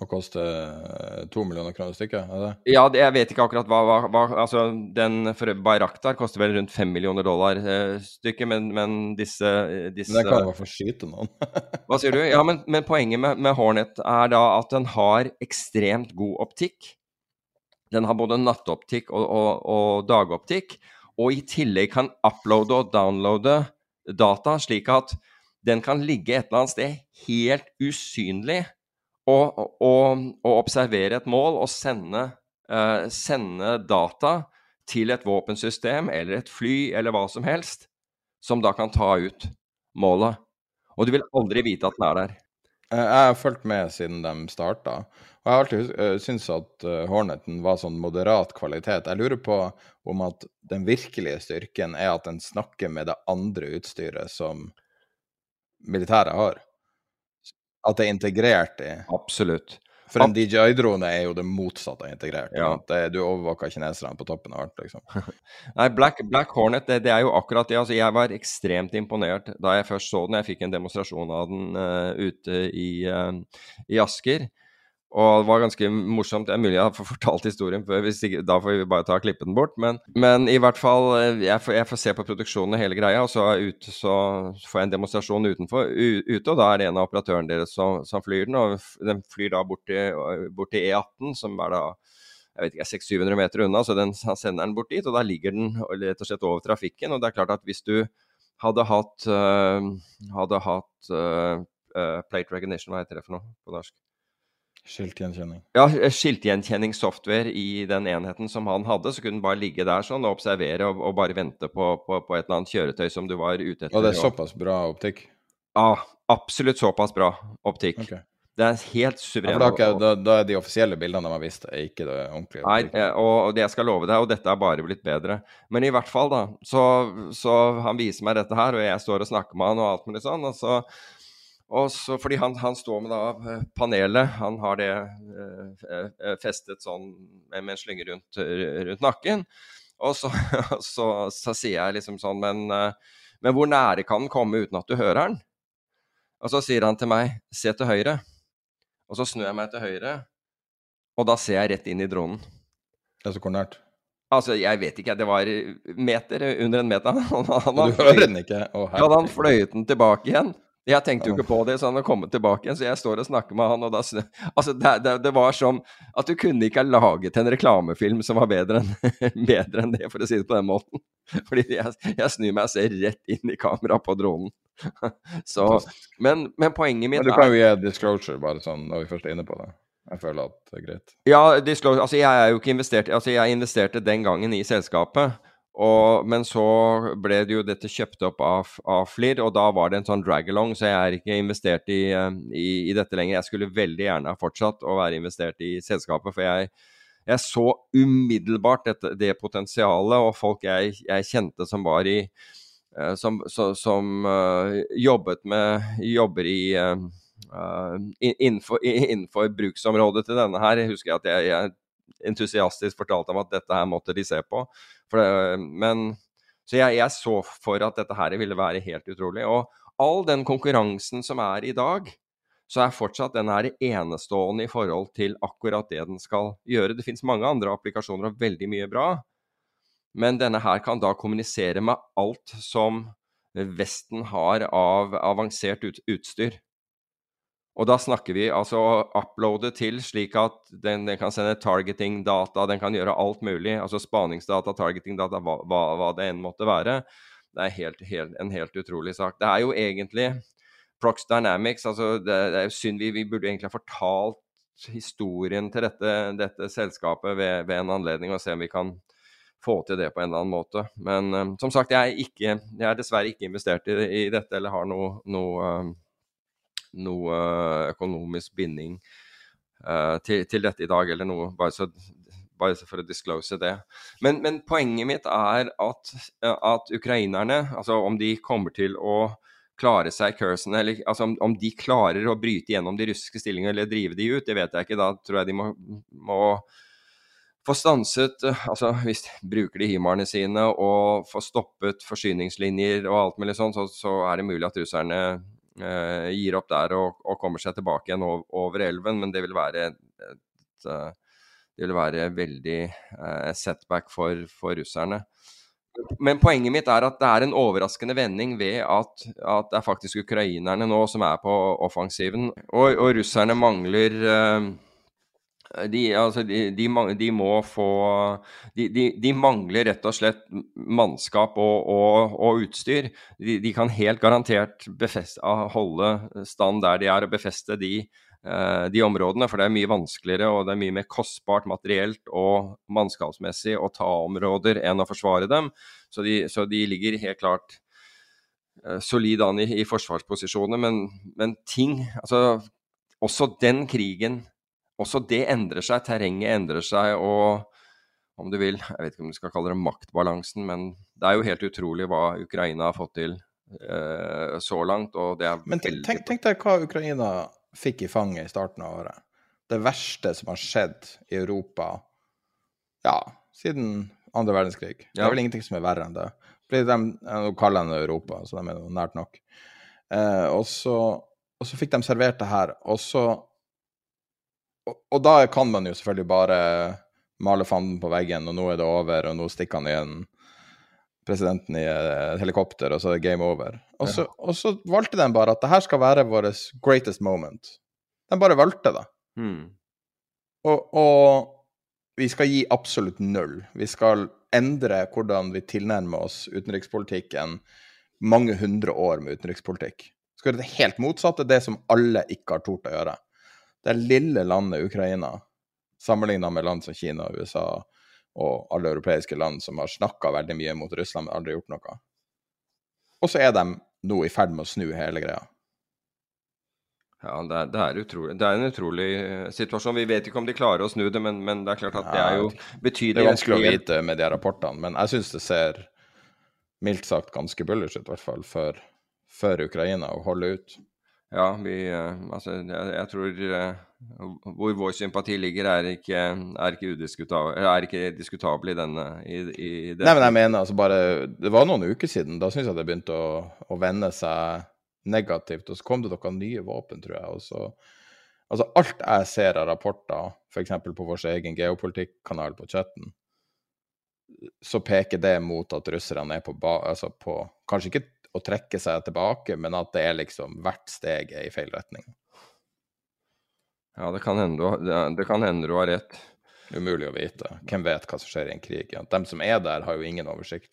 Og koster eh, to millioner kroner stykket? er det? Ja, det, jeg vet ikke akkurat hva, hva, hva altså Den for Bayraktar koster vel rundt fem millioner dollar eh, stykket, men, men disse, eh, disse, Men det kan jo for skyte noen. hva sier du? Ja, men, men poenget med, med, Hornet er da at den har ekstremt god optikk. Den har både nattoptikk og, og, og dagoptikk, og i tillegg kan uploade og downloade data, slik at den kan ligge et eller annet sted helt usynlig å, observere et mål og sende, eh, sende, data til et våpensystem eller et fly eller hva som helst, som da kan ta ut målet. Og du vil aldri vite at den er der. Jeg har fulgt med siden de starta. Og jeg har alltid uh, syntes at uh, Horneten var sånn moderat kvalitet. Jeg lurer på om at den virkelige styrken er at den snakker med det andre utstyret som militæret har. At det er integrert i Absolutt. For en DJI-drone er jo det motsatte av integrert. Ja. Det, du overvåker kineserne på toppen av alt, liksom. Nei, Black, Black Hornet, det, det, er jo akkurat det. Altså, jeg var ekstremt imponert da jeg først så den. Jeg fikk en demonstrasjon av den uh, ute i, uh, i Asker. Og det var ganske morsomt. Det er mulig jeg har fortalt historien før, da får vi bare ta og klippe den bort. Men, men i hvert fall, eh, jeg får, jeg får, se på produksjonen og hele greia, og så, ut, så, får jeg en demonstrasjon utenfor, ute, og da er det en av operatørene deres som, som, flyr den. Og den flyr da bort til E18, som er da jeg vet ikke, 600-700 meter unna, så den, han sender den bort dit, og da ligger den rett og slett over trafikken. Og det er klart at hvis du hadde hatt, uh, hadde hatt uh, uh, plate recognition, hva heter det for noe på norsk? Skiltgjenkjenning. Ja, skiltgjenkjenningssoftware i den enheten som han hadde. Så kunne den bare ligge der sånn og observere og, og bare vente på, på, på, et eller annet kjøretøy som du var ute etter. Og det er såpass bra optikk? Ja, absolutt såpass bra optikk. Okay. Det er helt suverent. Ja, da, da, da, er de offisielle bildene de har vist, ikke det ordentlige? Nei, eh, og det jeg skal love deg, og dette er bare blitt bedre. Men i hvert fall, da. Så, så han viser meg dette her, og jeg står og snakker med han og alt mulig sånn. og så og så, fordi han, han, står med da eh, panelet, han har det eh, eh, festet sånn med, en slynge rundt, rundt, nakken. Og så, så, så, sier jeg liksom sånn men, men, hvor nære kan den komme uten at du hører den? Og så sier han til meg se til høyre. Og så snur jeg meg til høyre, og da ser jeg rett inn i dronen. Altså hvor nært? Altså, jeg vet ikke, det var meter, under en meter. Han, han, du hører den ikke? Å, ja, han fløyet den tilbake igjen. Jeg tenkte jo ikke på det, så han har kommet tilbake igjen. Så jeg står og snakker med han, og da Altså, det, det, det var som at du kunne ikke ha laget en reklamefilm som var bedre enn, enn det, for å si det på den måten. Fordi jeg, jeg snur meg og ser rett inn i kameraet på dronen. Så men, men, poenget mitt er Men du kan jo gi disclosure, bare sånn, når vi først er inne på det. Jeg føler at det er greit. Ja, disclosure Altså, jeg er jo ikke investert Altså, jeg investerte den gangen i selskapet. Og, men så ble det jo dette kjøpt opp av, av FLIR, og da var det en sånn drag-along, så jeg er ikke investert i, eh, i, i, dette lenger. Jeg skulle veldig gjerne ha fortsatt å være investert i selskapet, for jeg, jeg så umiddelbart dette, det potensialet, og folk jeg, jeg kjente som var i Som, Som, som uh, jobbet med Jobber i uh, innenfor, innenfor, bruksområdet til denne her. Jeg husker at jeg, jeg entusiastisk fortalte om at dette her måtte de se på. Det, men, så jeg, jeg, så for at dette her ville være helt utrolig. Og all den konkurransen som er i dag, så er fortsatt den her enestående i forhold til akkurat det den skal gjøre. Det finnes mange andre applikasjoner og veldig mye bra, men denne her kan da kommunisere med alt som Vesten har av avansert ut, utstyr. Og da snakker vi altså uploade til slik at den, den kan sende targeting-data, den kan gjøre alt mulig. Altså spaningsdata, targeting-data, hva, hva, hva, det enn måtte være. Det er helt, helt, en helt utrolig sak. Det er jo egentlig Prox Dynamics altså det, det er synd vi, vi, burde egentlig ha fortalt historien til dette, dette selskapet ved, ved, en anledning, og se om vi kan få til det på en eller annen måte. Men um, som sagt, jeg er, ikke, jeg er, dessverre ikke investert i, i dette eller har noe, noe um, noe økonomisk binding uh, til, til, dette i dag, eller noe, bare, så, bare for å disclose det. Men, men poenget mitt er at, at, ukrainerne, altså om de kommer til å klare seg kursene, eller altså om, om, de klarer å bryte gjennom de russiske stillingene eller drive de ut, det vet jeg ikke. Da tror jeg de må, må få stanset altså Hvis de bruker de himarene sine og få stoppet forsyningslinjer og alt mulig sånn, så, så, er det mulig at russerne eh, gir opp der og, og, kommer seg tilbake igjen over, elven, men det vil være et, eh, det vil være veldig eh, setback for, for, russerne. Men poenget mitt er at det er en overraskende vending ved at, at det er faktisk ukrainerne nå som er på offensiven. Og, og russerne mangler eh, de, altså, de, de, de, må få de, mangler rett og slett mannskap og, og, og utstyr. De, kan helt garantert befeste, holde stand der de er, og befeste de, eh, de områdene. For det er mye vanskeligere og det er mye mer kostbart materielt og mannskapsmessig å ta områder enn å forsvare dem. Så de, så ligger helt klart uh, solid an i, i forsvarsposisjoner. Men, men ting Altså, også den krigen også det endrer seg, terrenget endrer seg, og om du vil, jeg vet ikke om du skal kalle det maktbalansen, men det er jo helt utrolig hva Ukraina har fått til eh, så langt. og det er Men tenk, tenk, tenk, deg hva Ukraina fikk i fanget i starten av året. Det verste som har skjedd i Europa ja, siden andre verdenskrig. Det er vel ingenting som er verre enn det. Fordi de, Nå kaller de det Europa, så de er nært nok. Eh, og, så, og så fikk de servert det her. Og så og, da kan man jo selvfølgelig bare male fanden på veggen, og nå er det over, og nå stikker han igjen presidenten i et helikopter, og så er det game over. Og så, ja. og så valgte de bare at det her skal være vår greatest moment. De bare valgte det. Mm. Og, og, vi skal gi absolutt null. Vi skal endre hvordan vi tilnærmer oss utenrikspolitikken mange hundre år med utenrikspolitikk. Vi Skal gjøre det helt motsatte, det som alle ikke har tort å gjøre. Det lille landet Ukraina, sammenligna med land som Kina, USA og alle europeiske land som har snakka veldig mye mot Russland, men aldri gjort noe. Og så er de nå i ferd med å snu hele greia. Ja, det er, det, er utrolig, det er, en utrolig uh, situasjon. Vi vet ikke om de klarer å snu det, men, men det er klart at det er jo betydelig Det er vanskelig å vite med de rapportene, men jeg syns det ser mildt sagt ganske bullish ut, i hvert fall for, for Ukraina, å holde ut. Ja, vi uh, Altså, jeg, jeg tror uh, hvor vår sympati ligger, er ikke, er ikke, er ikke diskutabel i denne i, i Nei, men jeg mener altså bare Det var noen uker siden. Da syns jeg det begynte å, å vende seg negativt. Og så kom det noen nye våpen, tror jeg. og så Altså, alt jeg ser av rapporter, f.eks. på vår egen geopolitikkanal på chatten, så peker det mot at russerne er på, altså på Kanskje ikke å trekke seg tilbake, men at det er liksom hvert steg er i feil retning. Ja, det kan hende du, det kan hende du har rett. Umulig å vite. Hvem vet hva som skjer i en krig? Ja. De som er der, har jo ingen oversikt.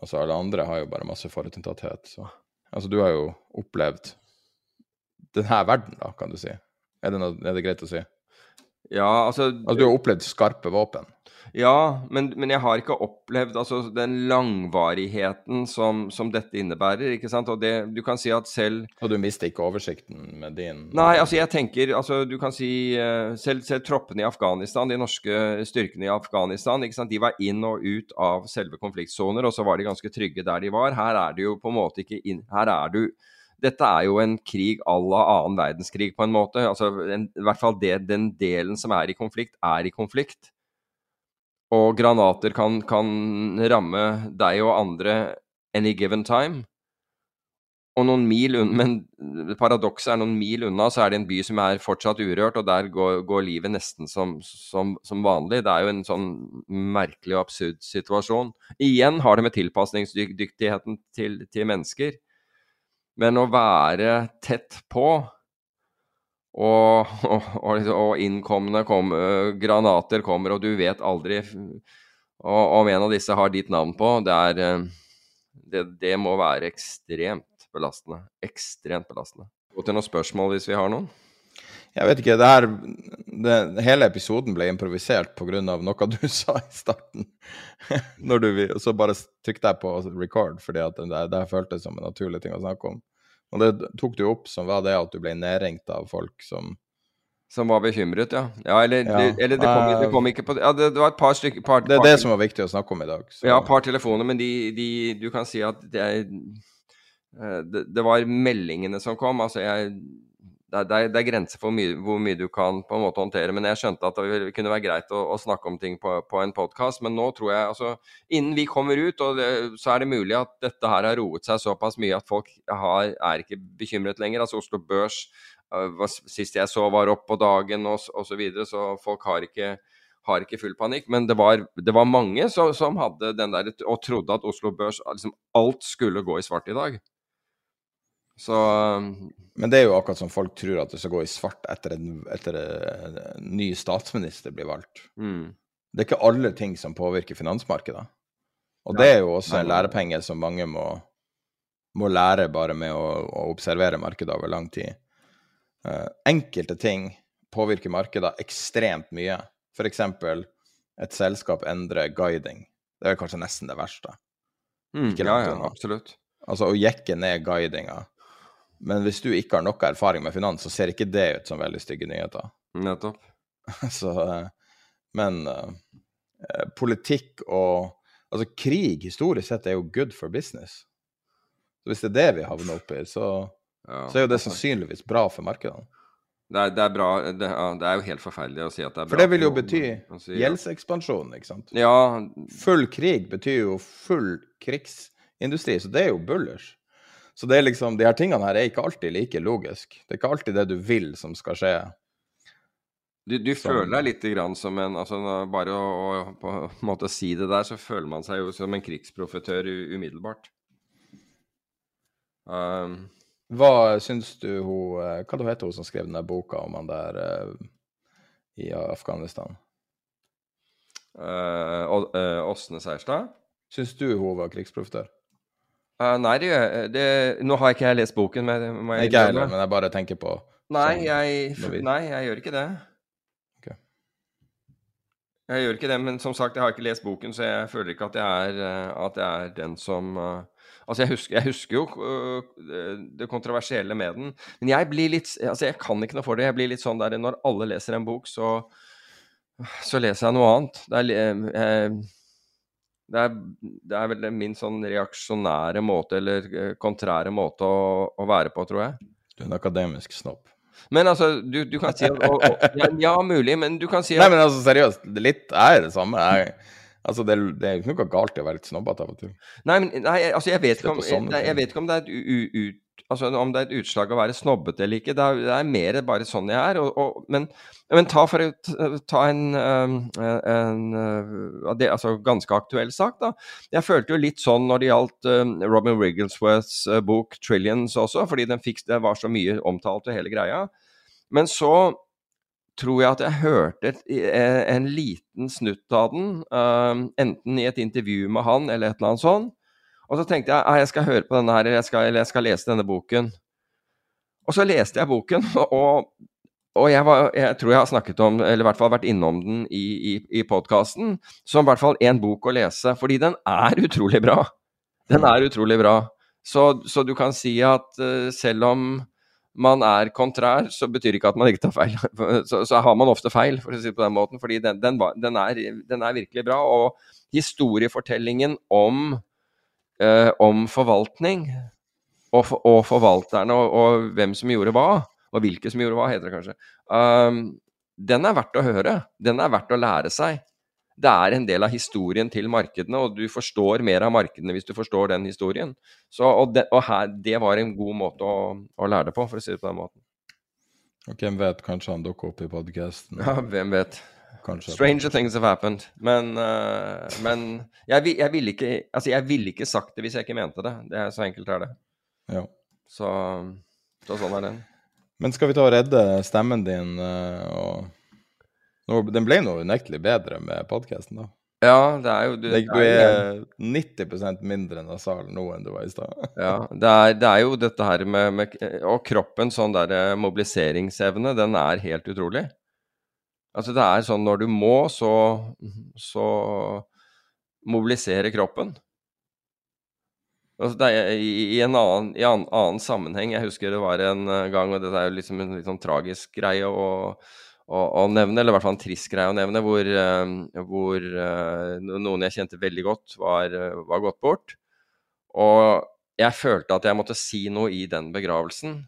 Altså, alle andre har jo bare masse forutinntatthet. Så Altså, du har jo opplevd denne verden, da, kan du si. Er det, noe, er det greit å si? Ja, altså Altså, du har opplevd skarpe våpen? Ja, men, men, jeg har ikke opplevd altså, den langvarigheten som, som, dette innebærer. ikke sant? Og det, du kan si at selv Og du mister ikke oversikten med din Nei, altså jeg tenker altså Du kan si uh, selv, selv, troppene i Afghanistan, de norske styrkene i Afghanistan, ikke sant? de var inn og ut av selve konfliktsoner, og så var de ganske trygge der de var. Her er det jo på en måte ikke inn Her er du dette er jo en krig à la annen verdenskrig, på en måte. Altså, en, I hvert fall det, den delen som er i konflikt, er i konflikt. Og granater kan, kan ramme deg og andre any given time. Og noen mil unna, men paradokset er noen mil unna, så er det en by som er fortsatt urørt, og der går, går livet nesten som, som, som, vanlig. Det er jo en sånn merkelig og absurd situasjon. Igjen har det med tilpasningsdyktigheten til, til mennesker. Men å være tett på og, og, og innkomne kom, granater kommer, og du vet aldri om en av disse har ditt navn på. Det, er, det, det må være ekstremt belastende. Ekstremt belastende. Gå til noen spørsmål hvis vi har noen. Jeg vet ikke. Det her, det, hele episoden ble improvisert pga. noe du sa i starten. Når du, og så bare trykte jeg på record, fordi at det, det føltes som en naturlig ting å snakke om. Og det tok du opp som var det at du ble nedringt av folk som Som var bekymret, ja. ja eller, ja. Det, eller det, kom, det, kom, ikke på Ja, det, det var et par stykker par, Det er par, det som var viktig å snakke om i dag. Så. Ja, et par telefoner, men de, de, du kan si at det, er, det, det var meldingene som kom. Altså, jeg det er, det er, grenser for mye, hvor mye du kan på en måte håndtere. Men jeg skjønte at det kunne være greit å, å snakke om ting på, på en podkast. Men nå tror jeg altså Innen vi kommer ut, det, så er det mulig at dette her har roet seg såpass mye at folk har, er ikke bekymret lenger. Altså Oslo Børs uh, sist jeg så var opp på dagen og osv. Så, så folk har ikke, har ikke full panikk. Men det var, det var mange som, som hadde den der og trodde at Oslo Børs liksom alt skulle gå i svart i dag. Så Men det er jo akkurat som folk tror at det skal gå i svart etter en, etter en ny statsminister blir valgt. Mm. Det er ikke alle ting som påvirker finansmarkedet. Og det er jo også en lærepenge som mange må, må lære bare med å, å observere markedet over lang tid. Uh, enkelte ting påvirker markedet ekstremt mye. F.eks. et selskap endrer guiding. Det er kanskje nesten det verste. Mm, ja, ja, absolutt. Altså å jekke ned guidinga men hvis du ikke har noe erfaring med finans, så ser ikke det ut som veldig stygge nyheter. Nettopp. så, eh, men uh, politikk og Altså, krig historisk sett er jo good for business. Så hvis det er det vi havner oppi, så, ja, så er jo det sannsynligvis bra for markedene. Det er, det er bra det, ja, det, er jo helt forferdelig å si at det er bra. For det vil jo bety si, gjeldsekspansjon, ikke sant? Ja. Full krig betyr jo full krigsindustri, så det er jo bullers. Så det er liksom, de her tingene her er ikke alltid like logisk. Det er ikke alltid det du vil som skal skje. Du, du føler deg litt grann som en altså Bare å, å, på en måte si det der, så føler man seg jo som en krigsprofitør umiddelbart. Um, hva syns du hun eh, Hva heter hun som skrev den boka om han der uh, i Afghanistan? Uh, Åsne Seierstad? Syns du hun var krigsprofitør? Uh, nei, det, det, Nå har ikke jeg lest boken. Men, ikke jeg heller, men jeg bare tenker på Nei, Sånn, jeg, nei, jeg gjør ikke det. Okay. Jeg gjør ikke det, men som sagt, jeg har ikke lest boken, så jeg føler ikke at jeg er, eh, at jeg er den som eh, Altså, jeg husker, jeg husker jo uh, det kontroversielle med den, men jeg blir litt Altså, jeg kan ikke noe for det. Jeg blir litt sånn der når alle leser en bok, så så leser jeg noe annet. Det er, eh, det er, det er vel min sånn reaksjonære måte, eller eh, kontrære måte å, å være på, tror jeg. Du er en akademisk snobb. Men altså, du, du kan si at og, og, ja, ja, mulig, men du kan si at Nei, men altså, seriøst, det er litt er det samme. Jeg, altså, det, det er jo ikke noe galt i å være litt snobbete av og til. Nei, men, nei altså, jeg vet, om, jeg, jeg vet ikke om det er et, u, u, ut, altså, om det er et utslag å være snobbete eller ikke. Det er, det er mer bare sånn jeg er. Og, og, men, men ta for ta en, en, en uh, altså, ganske aktuell sak, da. Jeg følte jo litt sånn når det gjaldt Robin Wrigglesworths uh, bok 'Trillions' også, fordi den fikk, det var så mye omtalt og hele greia. Men så tror jeg at jeg hørte eh, en liten snutt av den, enten i et intervju med han eller et eller annet sånt. Og så tenkte jeg jeg skal høre på denne her, jeg skal, eller jeg skal lese denne boken. Og så leste jeg boken, og, og jeg, var, jeg tror jeg har snakket om, eller i hvert fall vært innom den i, i, i podkasten, som i hvert fall én bok å lese. Fordi den er utrolig bra. Den er utrolig bra. Så, så du kan si at uh, selv om man er kontrær, så betyr ikke at man ikke tar feil. Så, så har man ofte feil, for å si det på den måten. Fordi den, den, den, er, den er virkelig bra. Og historiefortellingen om, eh, om forvaltning og, for- og forvalterne og, og hvem som gjorde hva, og hvilke som gjorde hva, heter det kanskje, um, den er verdt å høre. Den er verdt å lære seg. Det er en del av historien til markedene, og du forstår mer av markedene hvis du forstår den historien. Så, og det, og her, det var en god måte å, å lære det på, for å si det på den måten. Og hvem vet, kanskje han dukker opp i podkasten. Ja, hvem vet. Kanskje. Stranger things have happened. Men, uh, men jeg, jeg ville ikke Altså, jeg vil ikke sagt det hvis jeg ikke mente det. Det er Så enkelt er det. Ja. Så, så sånn er den. Men skal vi ta og redde stemmen din? eh, og... Den ble nå unektelig bedre med podkasten, da. Ja, det er jo Du, det, du er 90% mindre nasal nå enn du var i stad. Ja, det er, det er jo dette her med, med Og kroppen, sånn der eh, mobiliseringsevne, den er helt utrolig. Altså det er sånn når du må, så, så mobilisere kroppen. Altså det er i, en annen, i en annen sammenheng Jeg husker det var en eh, gang, og dette er jo liksom en litt sånn tragisk greie å, å, å nevne, eller i hvert fall en trist greie å nevne, hvor, eh, hvor eh, noen jeg kjente veldig godt, var, var gått bort. Og jeg følte at jeg måtte si noe i den begravelsen.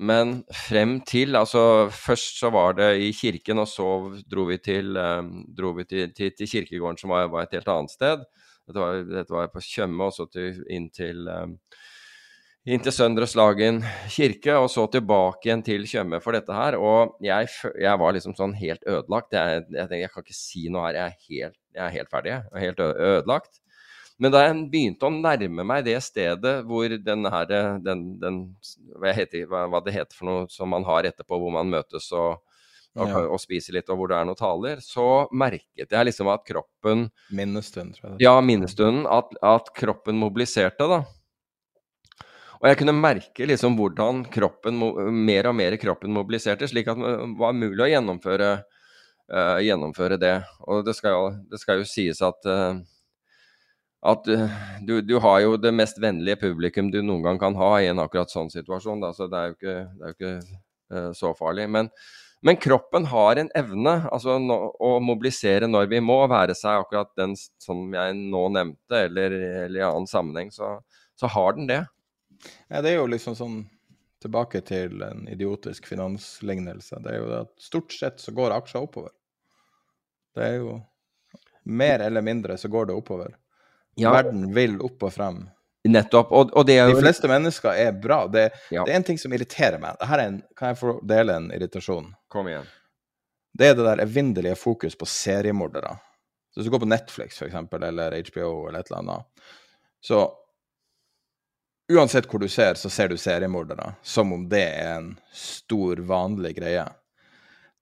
Men frem til Altså, først så var det i kirken, og så dro vi til, eh, dro vi til, til, til kirkegården, som var, var et helt annet sted. Dette var, dette var på Tjøme, og så til, inn til eh, inn til Søndre kirke, og så tilbake igjen til Tjøme for dette her. Og jeg, jeg var liksom sånn helt ødelagt. Jeg, jeg jeg kan ikke si noe her, jeg er helt, jeg er helt ferdig. Jeg er helt ødelagt. Men da jeg begynte å nærme meg det stedet hvor den her, den, den, hva, heter, hva, det heter for noe som man har etterpå, hvor man møtes og, og, Ja. og spiser litt, og hvor det er noen taler, så merket jeg liksom at kroppen Minnestunden, tror jeg. ja, minnestunden. At, at kroppen mobiliserte, da. Og jeg kunne merke liksom hvordan kroppen, mer og mer kroppen mobiliserte, slik at det var mulig å gjennomføre, uh, gjennomføre det. Og det skal, jo, det skal jo sies at, eh, at eh, du, du har jo det mest vennlige publikum du noen gang kan ha i en akkurat sånn situasjon. Da, så det er jo ikke, er jo ikke uh, så farlig. Men, men kroppen har en evne altså no, å mobilisere når vi må, være seg akkurat den som jeg nå nevnte, eller, eller i annen sammenheng, så, så har den det. Ja, det er jo liksom sånn Tilbake til en idiotisk finanslignelse. Det er jo det at stort sett så går aksjer oppover. Det er jo Mer eller mindre så går det oppover. Ja. Verden vil opp og frem. Nettopp. Og, og det er De fleste mennesker er bra. Det, Ja. det er en ting som irriterer meg. her er en, kan jeg få dele en irritasjon? Kom igjen. Det er det der evinnelige fokus på seriemordere. Så hvis du går på Netflix, for eksempel, eller HBO, eller et eller annet, så Uansett hvor du ser, så ser du seriemordere som om det er en stor, vanlig greie.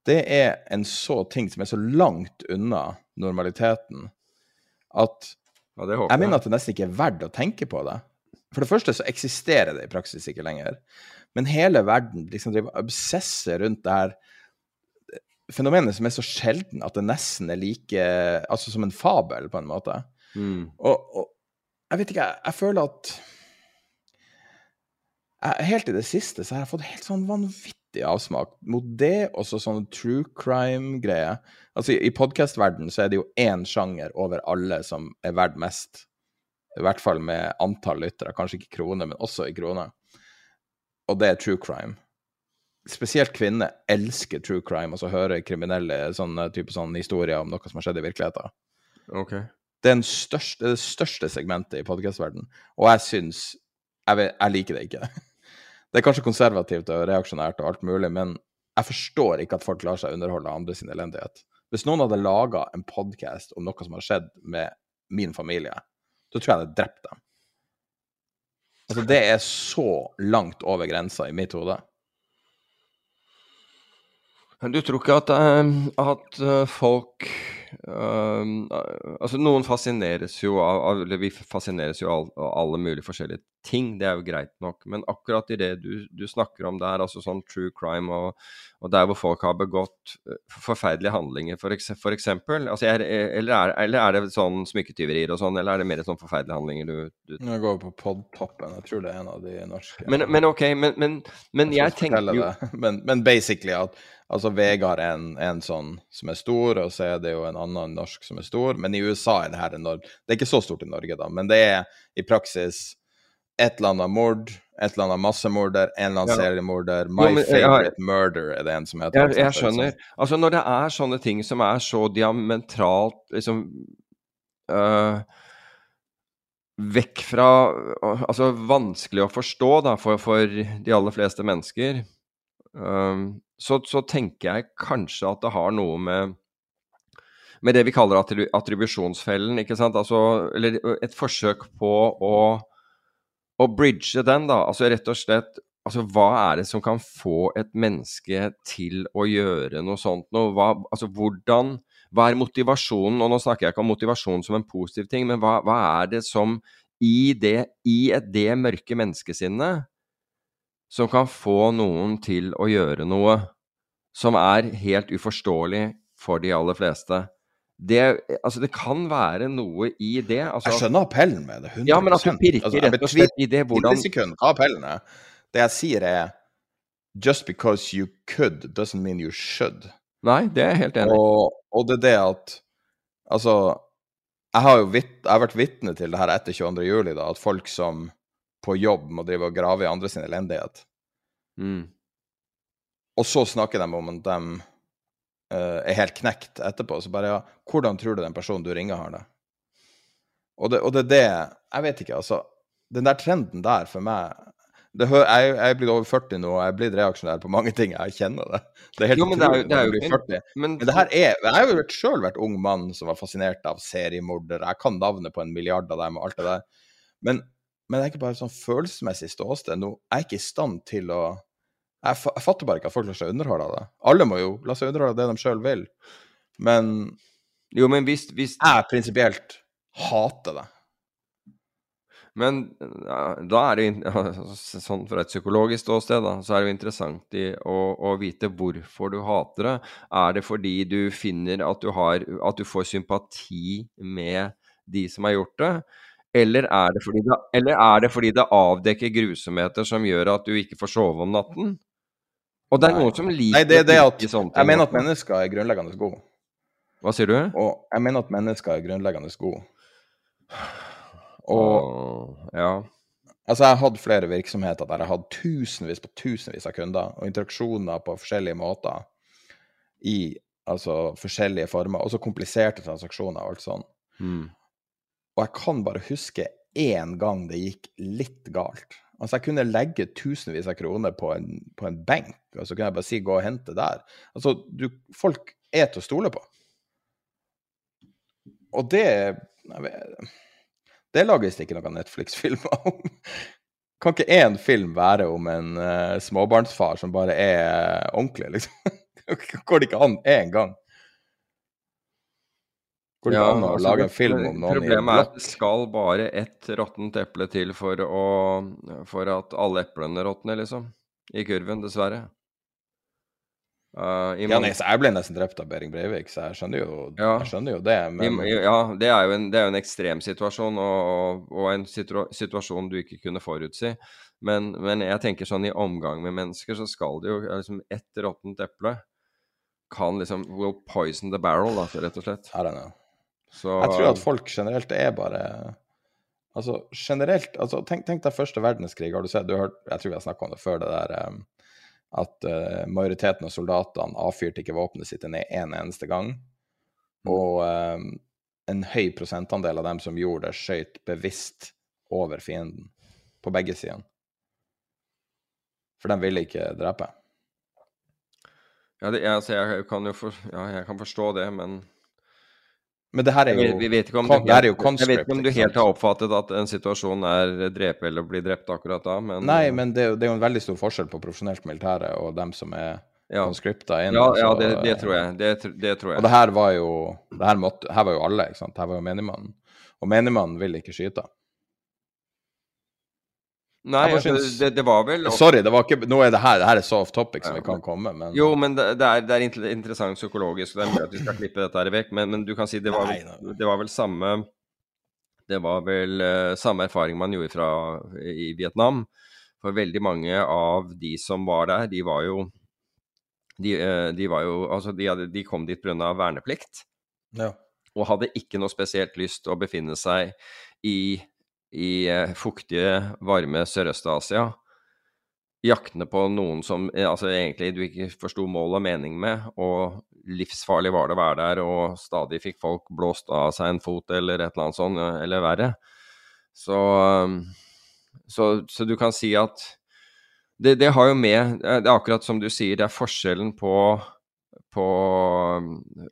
Det er en så ting som er så langt unna normaliteten at Ja, det håper jeg mener at det nesten ikke er verdt å tenke på det. For det første så eksisterer det i praksis ikke lenger. Men hele verden liksom driver obsesser rundt det her fenomenet som er så sjelden at det nesten er like Altså som en fabel, på en måte. Mm. Og, og jeg vet ikke, jeg, jeg føler at jeg, Helt i det siste så har jeg fått helt sånn vanvittig avsmak mot det, og så sånn true crime-greier. Altså, I, i podkast-verden så er det jo én sjanger over alle som er verdt mest. I hvert fall med antall lyttere. Kanskje ikke kroner, men også i kroner. Og det er true crime. Spesielt kvinner elsker true crime, altså høre kriminelle sånne type sånne historier om noe som har skjedd i virkeligheten. Okay. Det er den største, det største segmentet i podkastverdenen, og jeg syns jeg, jeg liker det ikke. Det er kanskje konservativt og reaksjonært og alt mulig, men jeg forstår ikke at folk lar seg underholde andre sin elendighet. Hvis noen hadde laga en podkast om noe som har skjedd med min familie, så tror jeg jeg hadde drept dem. Altså, det er så langt over grensa i mitt hode. Du tror ikke at, eh, at eh, folk eh, Altså, noen fascineres jo av, av Eller vi fascineres jo av, av alle mulige forskjellige ting, det er jo greit nok. Men akkurat i det du, du snakker om der, altså sånn true crime og, og der hvor folk har begått eh, forferdelige handlinger, for, ekse, for eksempel altså er, eller, er, eller, er, det sånn smykketyverier og sånn, eller er det mer sånn forferdelige handlinger du, du Jeg går på podtoppen, jeg tror det er en av de norske. Men, men ok, men, men, men jeg, jeg tenker jo men, men basically at Altså, Vegard er en, en, sånn som er stor, og så er det jo en annen norsk som er stor. Men i USA er det her enormt. Det er ikke så stort i Norge, da, men det er i praksis et eller annet mord, et eller annet massemorder, en eller annen ja. seriemorder. My men, favorite ja, murder er det en som heter. Jeg, jeg skjønner. Altså, når det er sånne ting som er så diametralt liksom øh, Vekk fra Altså vanskelig å forstå da, for, for de aller fleste mennesker. Um, så, så, tenker jeg kanskje at det har noe med med det vi kaller attribusjonsfellen, ikke sant? Altså, eller et forsøk på å, å bridge den, da. Altså rett og slett Altså, hva er det som kan få et menneske til å gjøre noe sånt noe? Hva, altså, hvordan Hva er motivasjonen? Og nå snakker jeg ikke om motivasjon som en positiv ting, men hva, hva er det som i det, i et, det mørke menneskesinnet som kan få noen til å gjøre noe som er helt uforståelig for de aller fleste. Det, altså det kan være noe i det. Altså, jeg skjønner appellen med det. 100%. Ja, men at du pirker altså, rett og slett i det hvordan sekund, hva appellen er. Det jeg sier er Just because you could doesn't mean you should. Nei, det er jeg helt enig i. Og, og, det er det at Altså, jeg har jo vitt, jeg har vært vitne til det her etter 22. juli, da, at folk som på jobb må drive og grave i andre sin elendighet. Mm. Og så snakker de om at de uh, er helt knekt etterpå. Så bare ja, hvordan tror du den personen du ringer, har det? Og det, og det er det Jeg vet ikke, altså. Den der trenden der for meg det, jeg, jeg er blitt over 40 nå, og jeg er blitt reaksjonær på mange ting. Jeg kjenner det. Det er helt jo, men utrolig det er, det er 40. Men, men, det her er Jeg har jo sjøl vært ung mann som var fascinert av seriemordere. Jeg kan navnet på en milliard av dem og alt det der. Men, men det er ikke bare sånn følelsesmessig ståsted. Nå er jeg ikke i stand til å jeg, jeg, fatter bare ikke at folk lar seg underholde av det. Alle må jo la seg underholde av det de sjøl vil. Men Jo, men hvis, hvis... jeg prinsipielt hater det. Men da er det sånn fra et psykologisk ståsted, da, så er det jo interessant i, å, å, vite hvorfor du hater det. Er det fordi du finner at du, har, at du får sympati med de som har gjort det? Eller er, det eller er det fordi det avdekker grusomheter som gjør at du ikke får sove om natten? Og det er noen som liker Nei, det det at Jeg mener at mennesker er grunnleggende gode. Hva sier du? Og jeg mener at mennesker er grunnleggende gode. Og ja. Altså, jeg har hatt flere virksomheter der jeg har hatt tusenvis på tusenvis av kunder, og interaksjoner på forskjellige måter i altså forskjellige former, også kompliserte transaksjoner og alt sånn. Mm. Og jeg kan bare huske én gang det gikk litt galt. Altså, jeg kunne legge tusenvis av kroner på en, på en benk, og så kunne jeg bare si 'gå og hente der'. Altså, du, folk er til å stole på. Og det vet, Det lages det ikke noen Netflix-filmer om. Kan ikke én film være om en uh, småbarnsfar som bare er ordentlig, liksom? Går det ikke an én gang? Går det Ja, an å altså, lage en film om noen Problemet er at det skal bare ett råttent eple til for, å, for at alle eplene råtner, liksom. I kurven, dessverre. Uh, i Ja, nei, så jeg ble nesten drept av Behring Breivik, så jeg skjønner jo, Ja. jeg skjønner jo det. Men I- Ja, det er jo en, det er en ekstrem situasjon, og, og en situa situasjon du ikke kunne forutsi. Men, men jeg tenker sånn i omgang med mennesker, så skal det jo liksom Ett råttent eple kan liksom Will poison the barrel, da, rett og slett. I don't know. Så Jeg tror at folk generelt er bare Altså generelt altså, tenk, tenk deg første verdenskrig, har du sett? Du har jeg tror vi har snakka om det før, det der um, at uh, majoriteten av soldatene avfyrte ikke våpenet sitt ned en eneste gang. Og um, en høy prosentandel av dem som gjorde det, skøyt bevisst over fienden. På begge sider. For de ville ikke drepe. Ja, det, altså, jeg kan jo for, ja, jeg kan forstå det, men Men det her er jo vi vet ikke om er jo helt- Jeg vet ikke om du helt har oppfattet at en situasjon er drepe eller bli drept akkurat da, men Nei, men det, det er jo en veldig stor forskjell på profesjonelt militære og dem som er Ja. conscripta inn. Ja, ja det, det tror jeg. Det, det tror jeg. Og det her var jo det her, måtte, her var jo alle, ikke sant. Her var jo menigmannen. Og menigmannen ville ikke skyte. Nei, syns- det, det var vel Sorry, det var ikke Nå er det her, det her er soft topic som vi kan komme, men Jo, men det, det, er, er interessant psykologisk, og det er mulig at vi skal klippe dette her vekk, men, men du kan si det var, Nei, vel, det var vel samme Det var vel uh, samme erfaring man gjorde fra i Vietnam. For veldig mange av de som var der, de var jo De, uh, de var jo Altså, de, hadde, de kom dit pga. verneplikt. ja. og hadde ikke noe spesielt lyst til å befinne seg i, i eh, fuktige, varme Sørøst-Asia, jaktende på noen som eh, altså egentlig du ikke forsto mål og mening med, og livsfarlig var det å være der, og stadig fikk folk blåst av seg en fot eller et eller annet sånt, eh, eller verre. Så, så, så du kan si at det, det har jo med Det er akkurat som du sier, det er forskjellen på på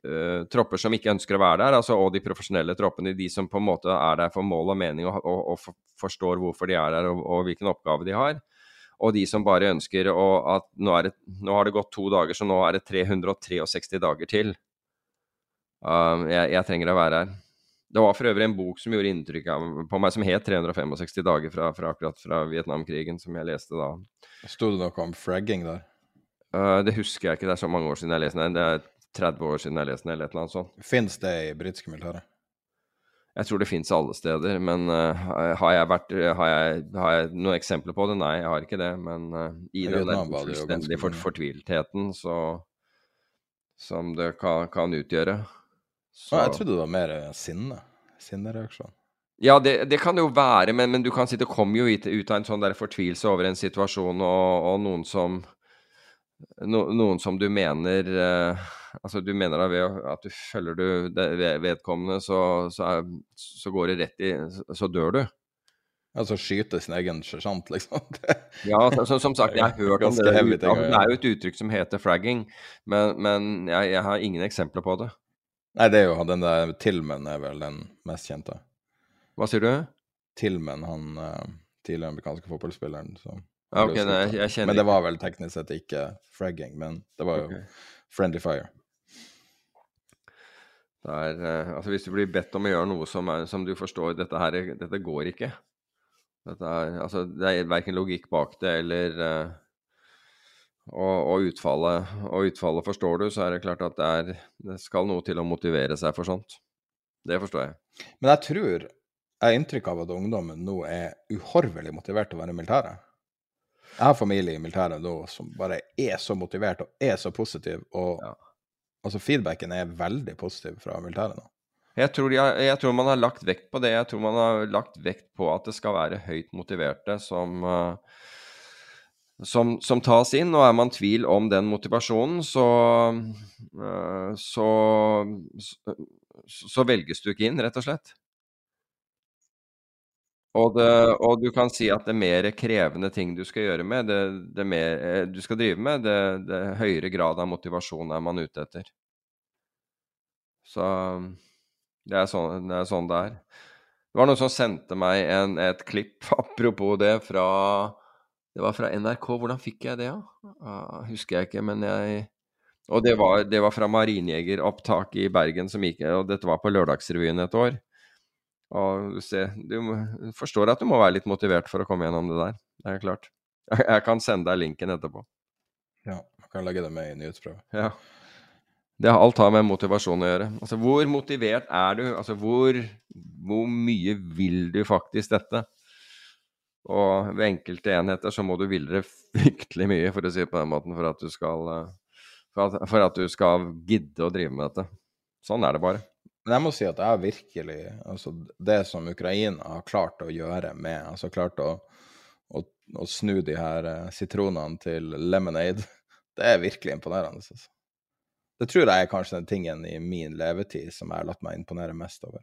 uh, tropper som ikke ønsker å være der, altså, og de profesjonelle troppene, de som på en måte er der for mål og mening og, og, og forstår hvorfor de er der og, og hvilken oppgave de har. Og de som bare ønsker å, at nå, det, nå har det gått to dager, så nå er det 363 dager til. Uh, jeg, jeg trenger å være her. Det var for øvrig en bok som gjorde inntrykk på meg, som het 365 dager fra, fra akkurat fra Vietnamkrigen, som jeg leste da. Sto det noe om fragging der? Uh, det husker jeg ikke, det er så mange år siden jeg leste den. Det er 30 år siden jeg leste den, eller et eller annet sånt. Fins det i britiske militæret? Jeg tror det fins alle steder, men uh, har, jeg vært, har, jeg, har jeg noen eksempler på det? Nei, jeg har ikke det. Men uh, i den der fullstendige ganske for, mange. fortviltheten så, som det kan, kan utgjøre så, Å, jeg trodde det var mer sinne. Sinnereaksjon. Ja, det, det kan det jo være, men, men du kan si det kommer jo ut, ut av en sånn der fortvilelse over en situasjon og, og noen som no, Noen som du mener eh, Altså, du mener da ved at du følger du det, vedkommende, så, så, er, så går det rett i Så, dør du. Altså skyte sin egen sersjant, liksom. Ja, så, så, som sagt, jeg har hørt om det. ting det er jo et uttrykk som heter fragging, men, men jeg, jeg har ingen eksempler på det. Nei, det er jo den der Tilman er vel den mest kjente. Hva sier du? Tilman, han uh, tidligere amerikanske fotballspilleren. som Ja, ok, ble nei, jeg kjenner Men det ikke. var vel teknisk sett ikke fragging, men det var jo okay. friendly fire. Det er, eh, altså hvis du blir bedt om å gjøre noe som, er, som du forstår dette her, dette går ikke. Dette er, altså, det er verken logikk bak det eller eh, og, og, utfallet, og utfallet forstår du, så er det klart at det, det skal noe til å motivere seg for sånt. Det forstår jeg. Men jeg tror Jeg har inntrykk av at ungdommen nå er uhorvelig motivert til å være i militæret. Jeg har familie i militæret nå som bare er så motivert og er så positiv, og altså feedbacken er veldig positiv fra militæret nå. Jeg tror, har, jeg tror man har lagt vekt på det. Jeg tror man har lagt vekt på at det skal være høyt motiverte som, eh, som, som tas inn. Og er man tvil om den motivasjonen, så, eh, så, så, så velges du ikke inn, rett og slett. Og, det, og du kan si at det mer krevende ting du skal gjøre med, det, det mer eh, du skal drive med, det, det høyere grad av motivasjon er man ute etter. Så det er sånn det er. Sånn det, er. det var noen som sendte meg en, et klipp, apropos det, fra Det var fra NRK. Hvordan fikk jeg det, da? Ja? husker jeg ikke, men jeg Og det var, det var fra marinjegeropptak i Bergen som gikk Og dette var på Lørdagsrevyen et år. Og du, ser, du forstår at du må være litt motivert for å komme gjennom det der. Det er klart. Jeg kan sende deg linken etterpå. Ja, jeg kan legge det med i nyhetsprøven. Ja. Det har alt har med motivasjon å gjøre. Altså, hvor motivert er du? Altså, hvor, hvor mye vil du faktisk dette? Og ved enkelte enheter så må du ville det fryktelig mye, for å si det på den måten, for at du skal, eh, for at, for at du skal gidde å drive med dette. Sånn er det bare. Men jeg må si at jeg virkelig Altså, det som Ukraina har klart å gjøre med Altså klart å, å, å snu de her eh, sitronene til lemonade, det er virkelig imponerende. Altså. Det tror jeg er kanskje den tingen i min levetid som jeg har latt meg imponere mest over.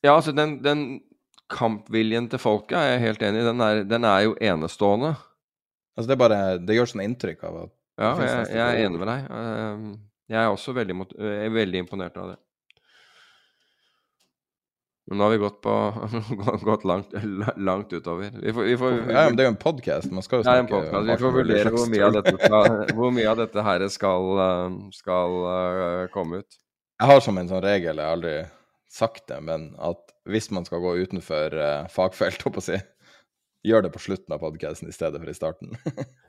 Ja, altså den, den kampviljen til folket er jeg helt enig i. Den er, den er jo enestående. Altså det er bare Det gjør sånn inntrykk av at Ja, jeg, jeg er enig med deg. Ehm, jeg er også veldig, er veldig imponert av det. Men nå har vi gått, på, gått langt, langt, utover. Vi får, vi får, ja, men det er jo en podkast. Man skal jo snakke podcast. Vi får vurdere hvor mye, av dette, hvor mye av dette her skal, ehm, skal uh, komme ut. Jeg har som en sånn regel, jeg har aldri sagt det, men at hvis man skal gå utenfor uh, fagfelt, holdt på å si, gjør det på slutten av podkasten i stedet for i starten.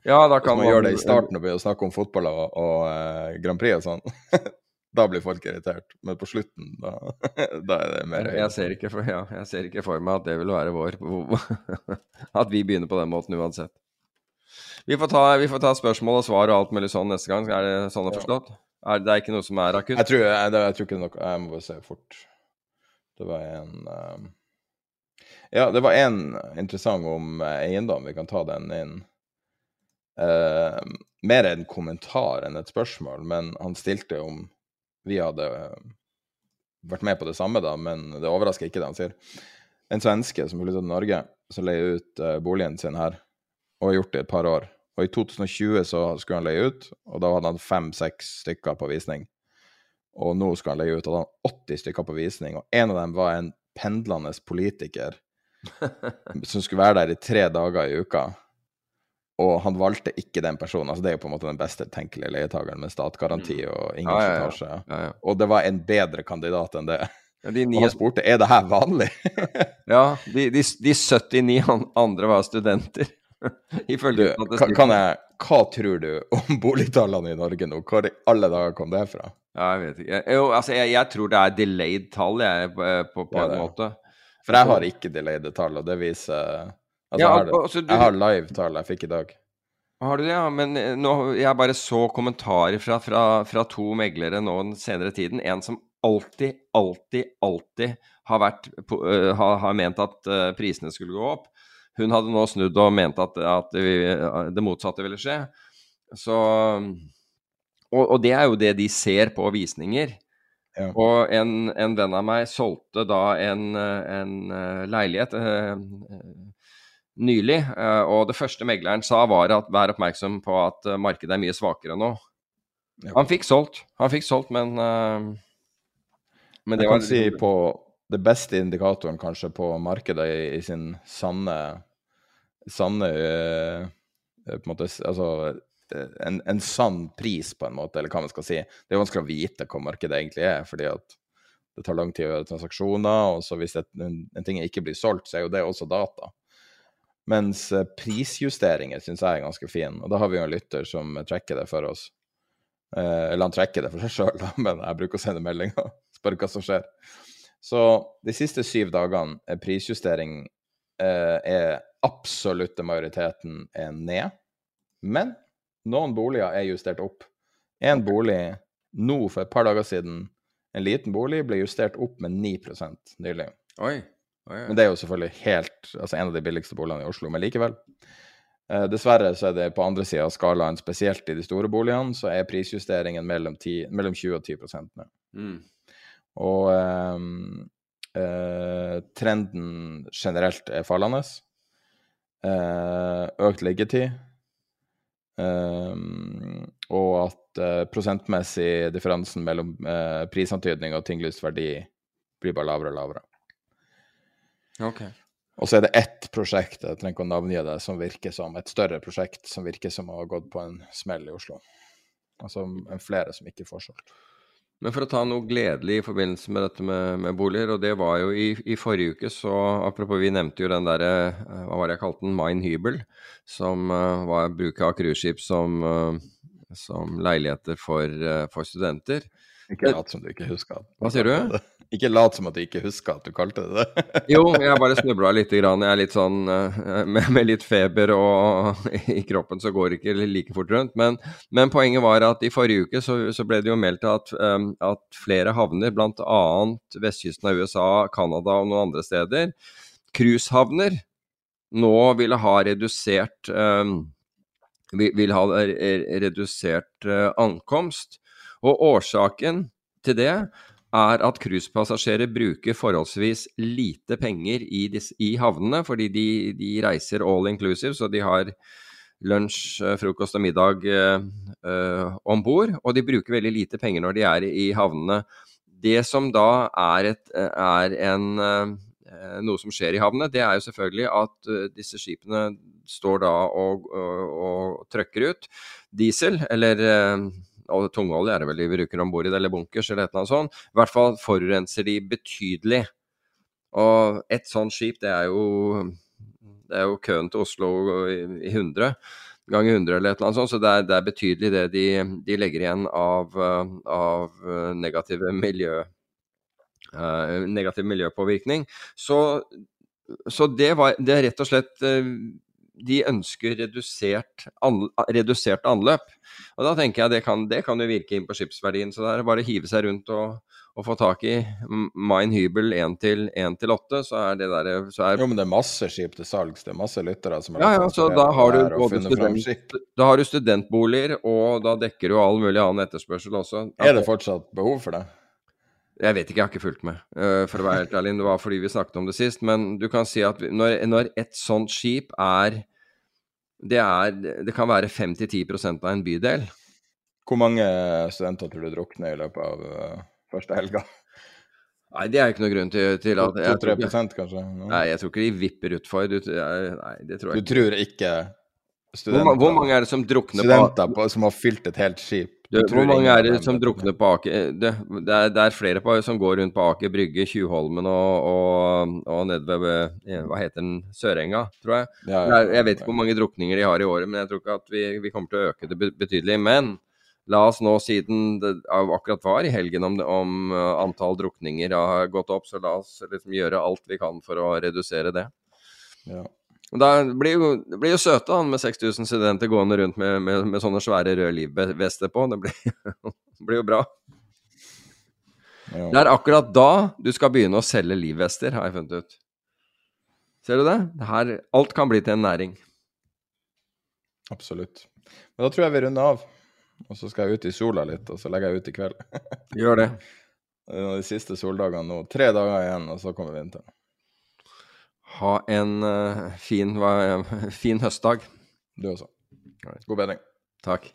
Ja, da kan man, man gjør det i starten og begynner å snakke om fotball og, og uh, Grand Prix og sånn, da blir folk irritert. Men på slutten, da, da er det mer jeg ser, ikke for, ja, jeg ser ikke for meg at det vil være vår At vi begynner på den måten uansett. Vi får, ta, vi får ta spørsmål og svar og alt mulig sånn neste gang. Er det sånn å forstått? Er det er ikke noe som er akutt? Jeg tror, jeg, jeg tror ikke det er noe Jeg må bare se fort. Det var en um... Ja, det var en interessant om uh, eiendom. Vi kan ta den inn. Uh, mer en kommentar enn et spørsmål, men han stilte om vi hadde uh, vært med på det samme, da, men det overrasker ikke det han sier. En svenske som flytta til Norge, som leier ut boligen sin her, og har gjort det i et par år. Og i 2020 så skulle han leie ut, og da hadde han fem-seks stykker på visning. Og nå skal han leie ut, og da hadde han 80 stykker på visning, og en av dem var en pendlende politiker som skulle være der i tre dager i uka. Og han valgte ikke den personen. altså Det er jo på en måte den beste tenkelige leietakeren med statsgaranti mm. og ingen ja, ja, ja. ja, Og det var en bedre kandidat enn det. De 9... Og han spurte er det her vanlig. ja, de, de, de, 79 andre var studenter. Ifølge kan, kan jeg, Hva tror du om boligtallene i Norge nå? Hvor i alle dager kom det fra? Ja, jeg vet ikke. Jo, altså, jeg, jeg tror det er delayed tall, jeg, på, på, på en måte. For jeg har ikke delayed tall, og det viser Altså, ja, har, altså, du... jeg har live-tall jeg fikk i dag. Har du det, ja? Men eh, nå, jeg bare så kommentarer fra, fra, fra, to meglere nå den senere tiden. En som alltid, alltid, alltid har, vært, uh, har, har ment at uh, prisene skulle gå opp. Hun hadde nå snudd og ment at, at vi, det motsatte ville skje. Så og, og, det er jo det de ser på visninger. Ja. Og en, en, venn av meg solgte da en, en leilighet uh, nylig, uh, og det første megleren sa var at vær oppmerksom på at uh, markedet er mye svakere nå. Ja. Han fikk solgt, han fikk solgt, men, men det Jeg kan si på det beste indikatoren kanskje på markedet i, i sin sanne sanne på en måte, altså en, en, sann pris, på en måte, eller hva man skal si. Det er vanskelig å vite hva markedet egentlig er, fordi at det tar lang tid å gjøre transaksjoner. Og så hvis et, en, en, ting ikke blir solgt, så er jo det også data. Mens eh, prisjusteringer syns jeg er ganske fin, og da har vi jo en lytter som trekker det for oss. Eh, eller han trekker det for seg sjøl, men jeg bruker å sende meldinger og spørre hva som skjer. Så de siste syv dagene er prisjustering eh, er absolutte majoriteten er ned. Men noen boliger er justert opp. En bolig nå for et par dager siden, en liten bolig, ble justert opp med 9% nylig. Oi. Men det er jo selvfølgelig helt, altså en av de billigste boligene i Oslo. Men likevel. Eh, dessverre så er det på andre sida av skalaen, spesielt i de store boligene, så er prisjusteringen mellom, 10, mellom 20 og 10 nå. Mm. Og eh, eh, trenden generelt er fallende. Eh, økt liggetid Um, og at uh, prosentmessig differansen mellom uh, prisantydning og tinglyst verdi blir bare lavere og lavere. Ok. Og så er det ett prosjekt jeg trenger ikke å navngi det, som virker som et større prosjekt som virker som å ha gått på en smell i Oslo. Altså en flere som ikke får solgt. Men for å ta noe gledelig i forbindelse med dette med, med boliger, og det var jo i, i, forrige uke, så apropos vi nevnte jo den derre, eh, hva var det jeg kalte den, Mine Hybel, som uh, var bruket av cruiseskip som, uh, som leiligheter for, uh, for studenter. Ikke lat som du ikke husker. Hva sier du? Ikke lat som at du ikke husker at du kalte det det. jo, jeg bare snubla litt. Grann. Jeg er litt sånn med, med, litt feber og i kroppen så går det ikke like fort rundt. Men, men poenget var at i forrige uke så, så ble det jo meldt at, um, at flere havner, bl.a. vestkysten av USA, Canada og noen andre steder, cruisehavner, nå ville ha redusert um, vil ha redusert ankomst. Og årsaken til det er at cruisepassasjerer bruker forholdsvis lite penger i, disse, i havnene, fordi de, de, reiser all inclusive, så de har lunsj, eh, frokost og middag eh, eh, om bord. Og de bruker veldig lite penger når de er i havnene. Det som da er, et, er en, eh, noe som skjer i havnene, det er jo selvfølgelig at eh, disse skipene står da og, og, og trøkker ut diesel, eller uh, og tungolje er det vel de bruker om bord i eller bunkers eller et eller annet sånt. I hvert fall forurenser de betydelig. Og et sånt skip, det er jo, det er jo køen til Oslo i, i 100 ganger 100 eller et eller annet sånt, så det er, det er betydelig det de, de, legger igjen av, av negative miljø... Uh, negativ miljøpåvirkning. Så, så det, var, det er rett og slett de ønsker redusert, an, redusert, anløp. Og Da tenker jeg det kan, det kan jo virke inn på skipsverdien. Så det er bare å hive seg rundt og, og få tak i Mine Hybel 1 til, 1 til 8, så er det der så er... Jo, men det er masse skip til salgs. Det er masse lyttere som har Ja, ja, så da har, du både student, da har du studentboliger, og da dekker du all mulig annen etterspørsel også. Er det fortsatt behov for det? Jeg vet ikke, jeg har ikke fulgt med, uh, for å være helt ærlig. Det var fordi vi snakket om det sist. Men du kan si at når, når et sånt skip er det, er det kan være 5-10 av en bydel. Hvor mange studenter tror du drukner i løpet av uh, første helga? Nei, det er ikke noe grunn til, til at 2-3 kanskje? No. Nei, jeg tror ikke de vipper utfor. Du, nei, det tror jeg Du tror ikke studenter hvor, hvor, mange er det som drukner studenter på, som har fylt et helt skip du, hvor mange er det som drukner på Aker det, det, er, det, er, flere på, som går rundt på Aker Brygge, Tjuvholmen og, og, og nede ved Hva heter den? Sørenga, tror jeg. Ja, ja, jeg. jeg. vet ikke hvor mange drukninger de har i året, men jeg tror ikke at vi, vi kommer til å øke det betydelig. Men la oss nå, siden det akkurat var i helgen om, om uh, antall drukninger har gått opp, så la oss liksom gjøre alt vi kan for å redusere det. Ja. Da blir jo, det blir jo søte han med 6000 studenter gående rundt med, med, med sånne svære røde livvester på. Det blir, blir, jo bra. Ja. Det er akkurat da du skal begynne å selge livvester, har jeg funnet ut. Ser du det? Her, alt kan bli til en næring. Absolutt. Men da tror jeg vi runder av. Og så skal jeg ut i sola litt, og så legger jeg ut i kveld. Gjør det. Det er de siste soldagene nå. Tre dager igjen, og så kommer vinteren. Ha en uh, fin, fin høstdag. Du også. God bedring. Takk.